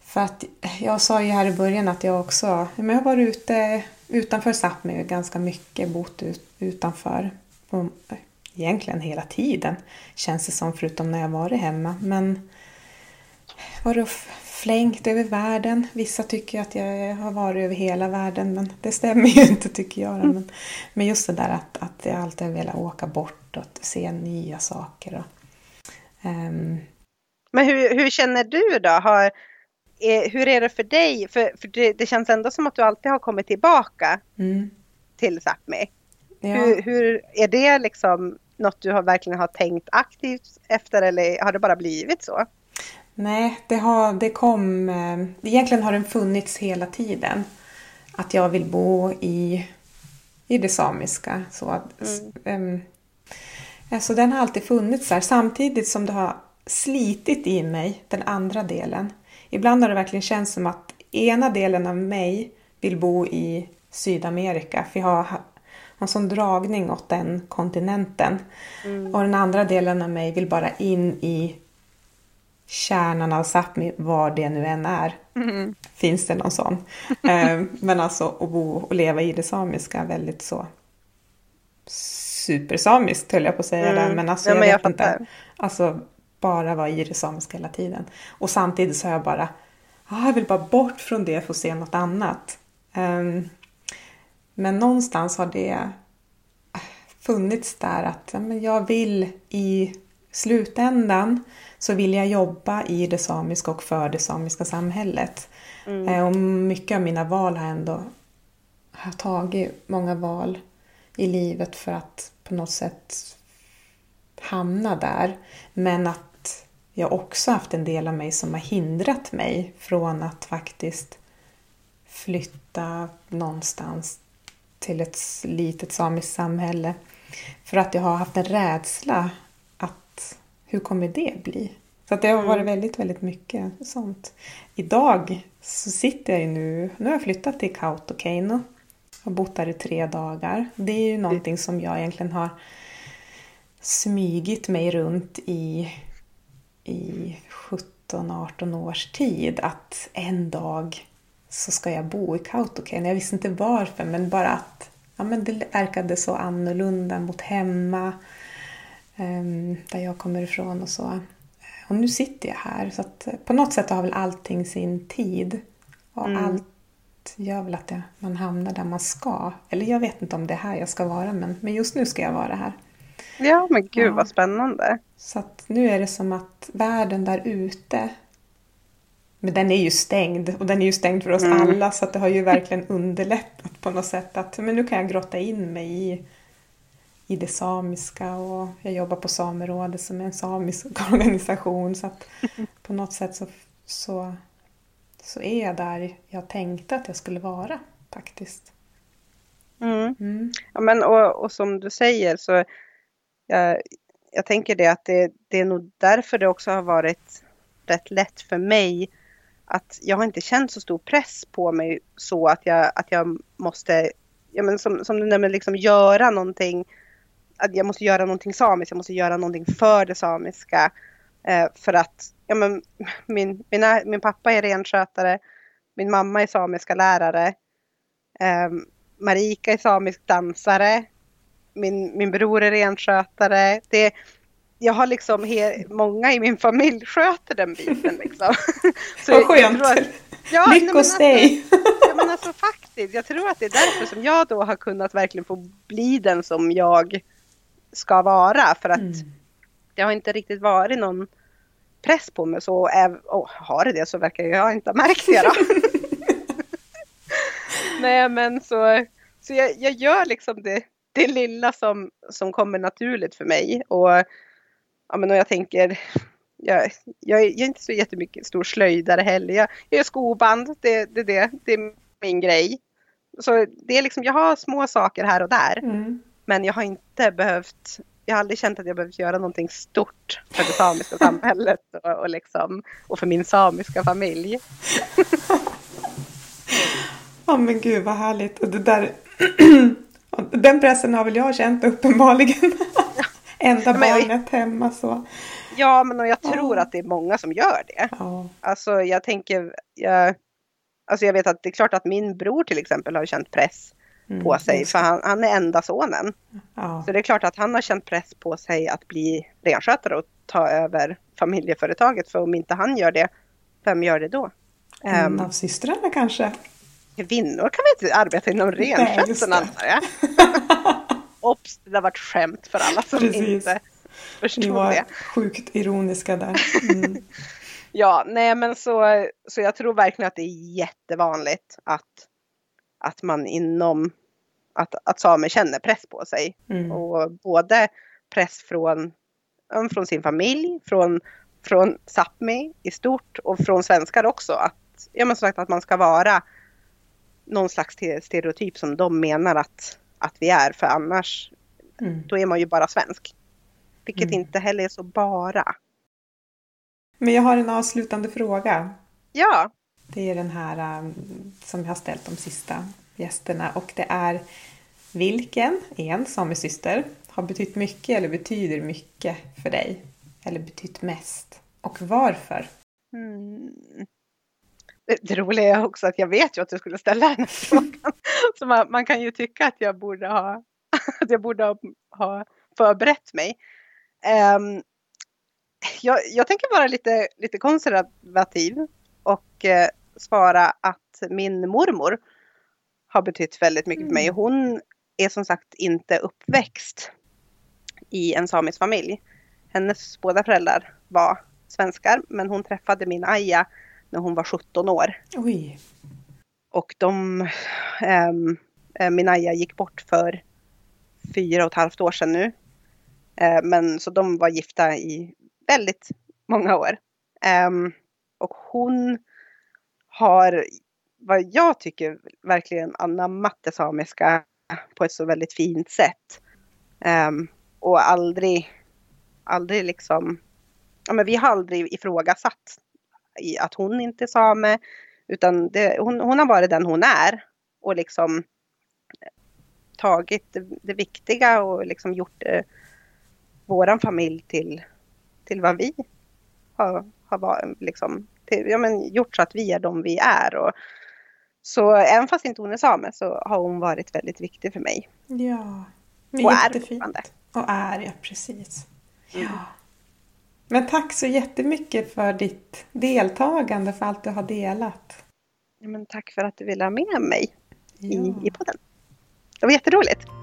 för att jag sa ju här i början att jag också men jag har varit ute utanför Sápmi ganska mycket, bott utanför. På, eh, egentligen hela tiden känns det som, förutom när jag varit hemma. Men varit och flängt över världen. Vissa tycker att jag har varit över hela världen men det stämmer ju inte tycker jag. Men, men just det där att, att jag alltid har velat åka bort och se nya saker. Och, ehm, Men hur, hur känner du då? Har, eh, hur är det för dig? För, för det, det känns ändå som att du alltid har kommit tillbaka mm, till Sápmi. ja. Hur, hur, är det liksom något du har verkligen har tänkt aktivt efter eller har det bara blivit så? Nej, det, har, det kom... Eh, egentligen har den funnits hela tiden. Att jag vill bo i, i det samiska. Så att, mm. um, alltså den har alltid funnits där. Samtidigt som det har slitit i mig, den andra delen. Ibland har det verkligen känts som att ena delen av mig vill bo i Sydamerika. För jag har en sån dragning åt den kontinenten. Mm. Och den andra delen av mig vill bara in i kärnan av Sápmi, var det nu än är. Mm. Finns det någon sån? Eh, men alltså att bo och leva i det samiska väldigt så supersamiskt höll jag på att säga mm. där. Men alltså ja, jag, men jag vet inte. Alltså bara vara i det samiska hela tiden. Och samtidigt så har jag bara, ah, jag vill bara bort från det för att se något annat. Um, men någonstans har det funnits där att men jag vill i slutändan så vill jag jobba i det samiska och för det samiska samhället. Mm. Eh, och mycket av mina val har ändå har tagit många val i livet för att på något sätt hamna där. Men att jag också haft en del av mig som har hindrat mig från att faktiskt flytta någonstans till ett litet samiskt samhälle. För att jag har haft en rädsla hur kommer det bli? Så det har varit mm. väldigt, väldigt mycket sånt. Idag så sitter jag ju nu, nu har jag flyttat till Kautokeino och bott där i tre dagar. Det är ju någonting som jag egentligen har smygit mig runt i, i 17-18 års tid. Att en dag så ska jag bo i Kautokeino. Jag visste inte varför, men bara att ja, men det verkade så annorlunda mot hemma, där jag kommer ifrån och så. Och nu sitter jag här, så att på något sätt har väl allting sin tid. Och mm. allt gör väl att man hamnar där man ska. Eller jag vet inte om det är här jag ska vara, men, men just nu ska jag vara här. Ja, men gud ja. vad spännande. Så att nu är det som att världen där ute men den är ju stängd och den är ju stängd för oss mm. alla så att det har ju verkligen underlättat på något sätt att men nu kan jag grotta in mig i, i det samiska och jag jobbar på Samerådet som är en samisk organisation så att på något sätt så, så, så är jag där jag tänkte att jag skulle vara faktiskt. Mm. Mm. Ja, men, och, och som du säger så jag, jag tänker det att det, det är nog därför det också har varit rätt lätt för mig att jag har inte känt så stor press på mig så att jag, att jag måste, ja men som, som du nämnde, liksom göra någonting, att jag måste göra någonting samiskt, jag måste göra någonting för det samiska. Eh, för att, ja men min, mina, min pappa är renskötare, min mamma är samiska lärare, eh, Marika är samisk dansare, min, min bror är renskötare. Det, jag har liksom he, många i min familj sköter den biten. Liksom. Så Vad skönt! Att, ja, Lycka hos dig! Alltså, ja, men alltså faktiskt, jag tror att det är därför som jag då har kunnat verkligen få bli den som jag ska vara. För att mm. det har inte riktigt varit någon press på mig. Så är, oh, har det det så verkar jag inte ha märkt det då. Nej men så, så jag, jag gör liksom det, det lilla som, som kommer naturligt för mig. Och ja, men jag tänker, jag, jag, jag, är inte så jättemycket stor slöjdare heller. Jag, jag gör skoband, det, det, det, det är min grej. Så det är liksom, jag har små saker här och där. Mm. Men jag har inte behövt, jag har aldrig känt att jag behövt göra någonting stort för det samiska samhället och, och, liksom, och för min samiska familj. Ja oh, men gud vad härligt. Och det där, den pressen har väl jag känt uppenbarligen. enda barnet hemma så. Ja, men och jag tror ja. att det är många som gör det. Ja. Alltså jag tänker, jag, alltså jag vet att det är klart att min bror till exempel har känt press på sig för han, han, är enda sonen. Ja. Så det är klart att han har känt press på sig att bli renskötare och ta över familjeföretaget. För om inte han gör det, vem gör det då? En um, av systrarna kanske? Kvinnor kan väl inte arbeta inom renskötseln antar jag. Ops, det där var ett skämt för alla som Precis. inte förstod det. Ni var det. sjukt ironiska där. Mm. ja, nej men så, så jag tror verkligen att det är jättevanligt att, att man inom, att, att samer känner press på sig. Mm. Och både press från, från sin familj, från från Sápmi i stort och från svenskar också att, ja men sagt att man ska vara någon slags stereotyp som de menar att, att vi är för annars mm. då är man ju bara svensk. Vilket mm. inte heller är så bara. Men jag har en avslutande fråga. Ja. Det är den här um, som jag har ställt de sista gästerna och det är vilken, en syster har betytt mycket eller betyder mycket för dig? Eller betytt mest? Och varför? Mm. Det, roliga är också att jag vet ju att du skulle ställa den här frågan. Så man, man, kan ju tycka att jag borde ha, att jag borde ha, ha förberett mig. Um, jag, jag, tänker vara lite, lite konservativ och uh, svara att min mormor har betytt väldigt mycket för mig. Mm. Hon är som sagt inte uppväxt i en samisk familj. Hennes båda föräldrar var svenskar men hon träffade min Aja när hon var 17 år. Oj. Och de, ähm, min Aja gick bort för fyra och ett halvt år sedan nu. Äh, men så de var gifta i väldigt många år. Ähm, och hon har, vad jag tycker, verkligen anammat det samiska på ett så väldigt fint sätt. Um, och aldrig, aldrig liksom, ja men vi har aldrig ifrågasatt i att hon inte är same, utan det, hon, hon har varit den hon är och liksom tagit det, det viktiga och liksom gjort eh, våran familj till, till vad vi har, har liksom, till, ja, men gjort så att vi är de vi är. Och, så även fast inte hon är same så har hon varit väldigt viktig för mig. Ja, och jättefint. är Och är, ja precis. Mm. Ja. Men tack så jättemycket för ditt deltagande, för allt du har delat. Ja, men tack för att du ville ha med mig ja. i, i podden. Det var jätteroligt.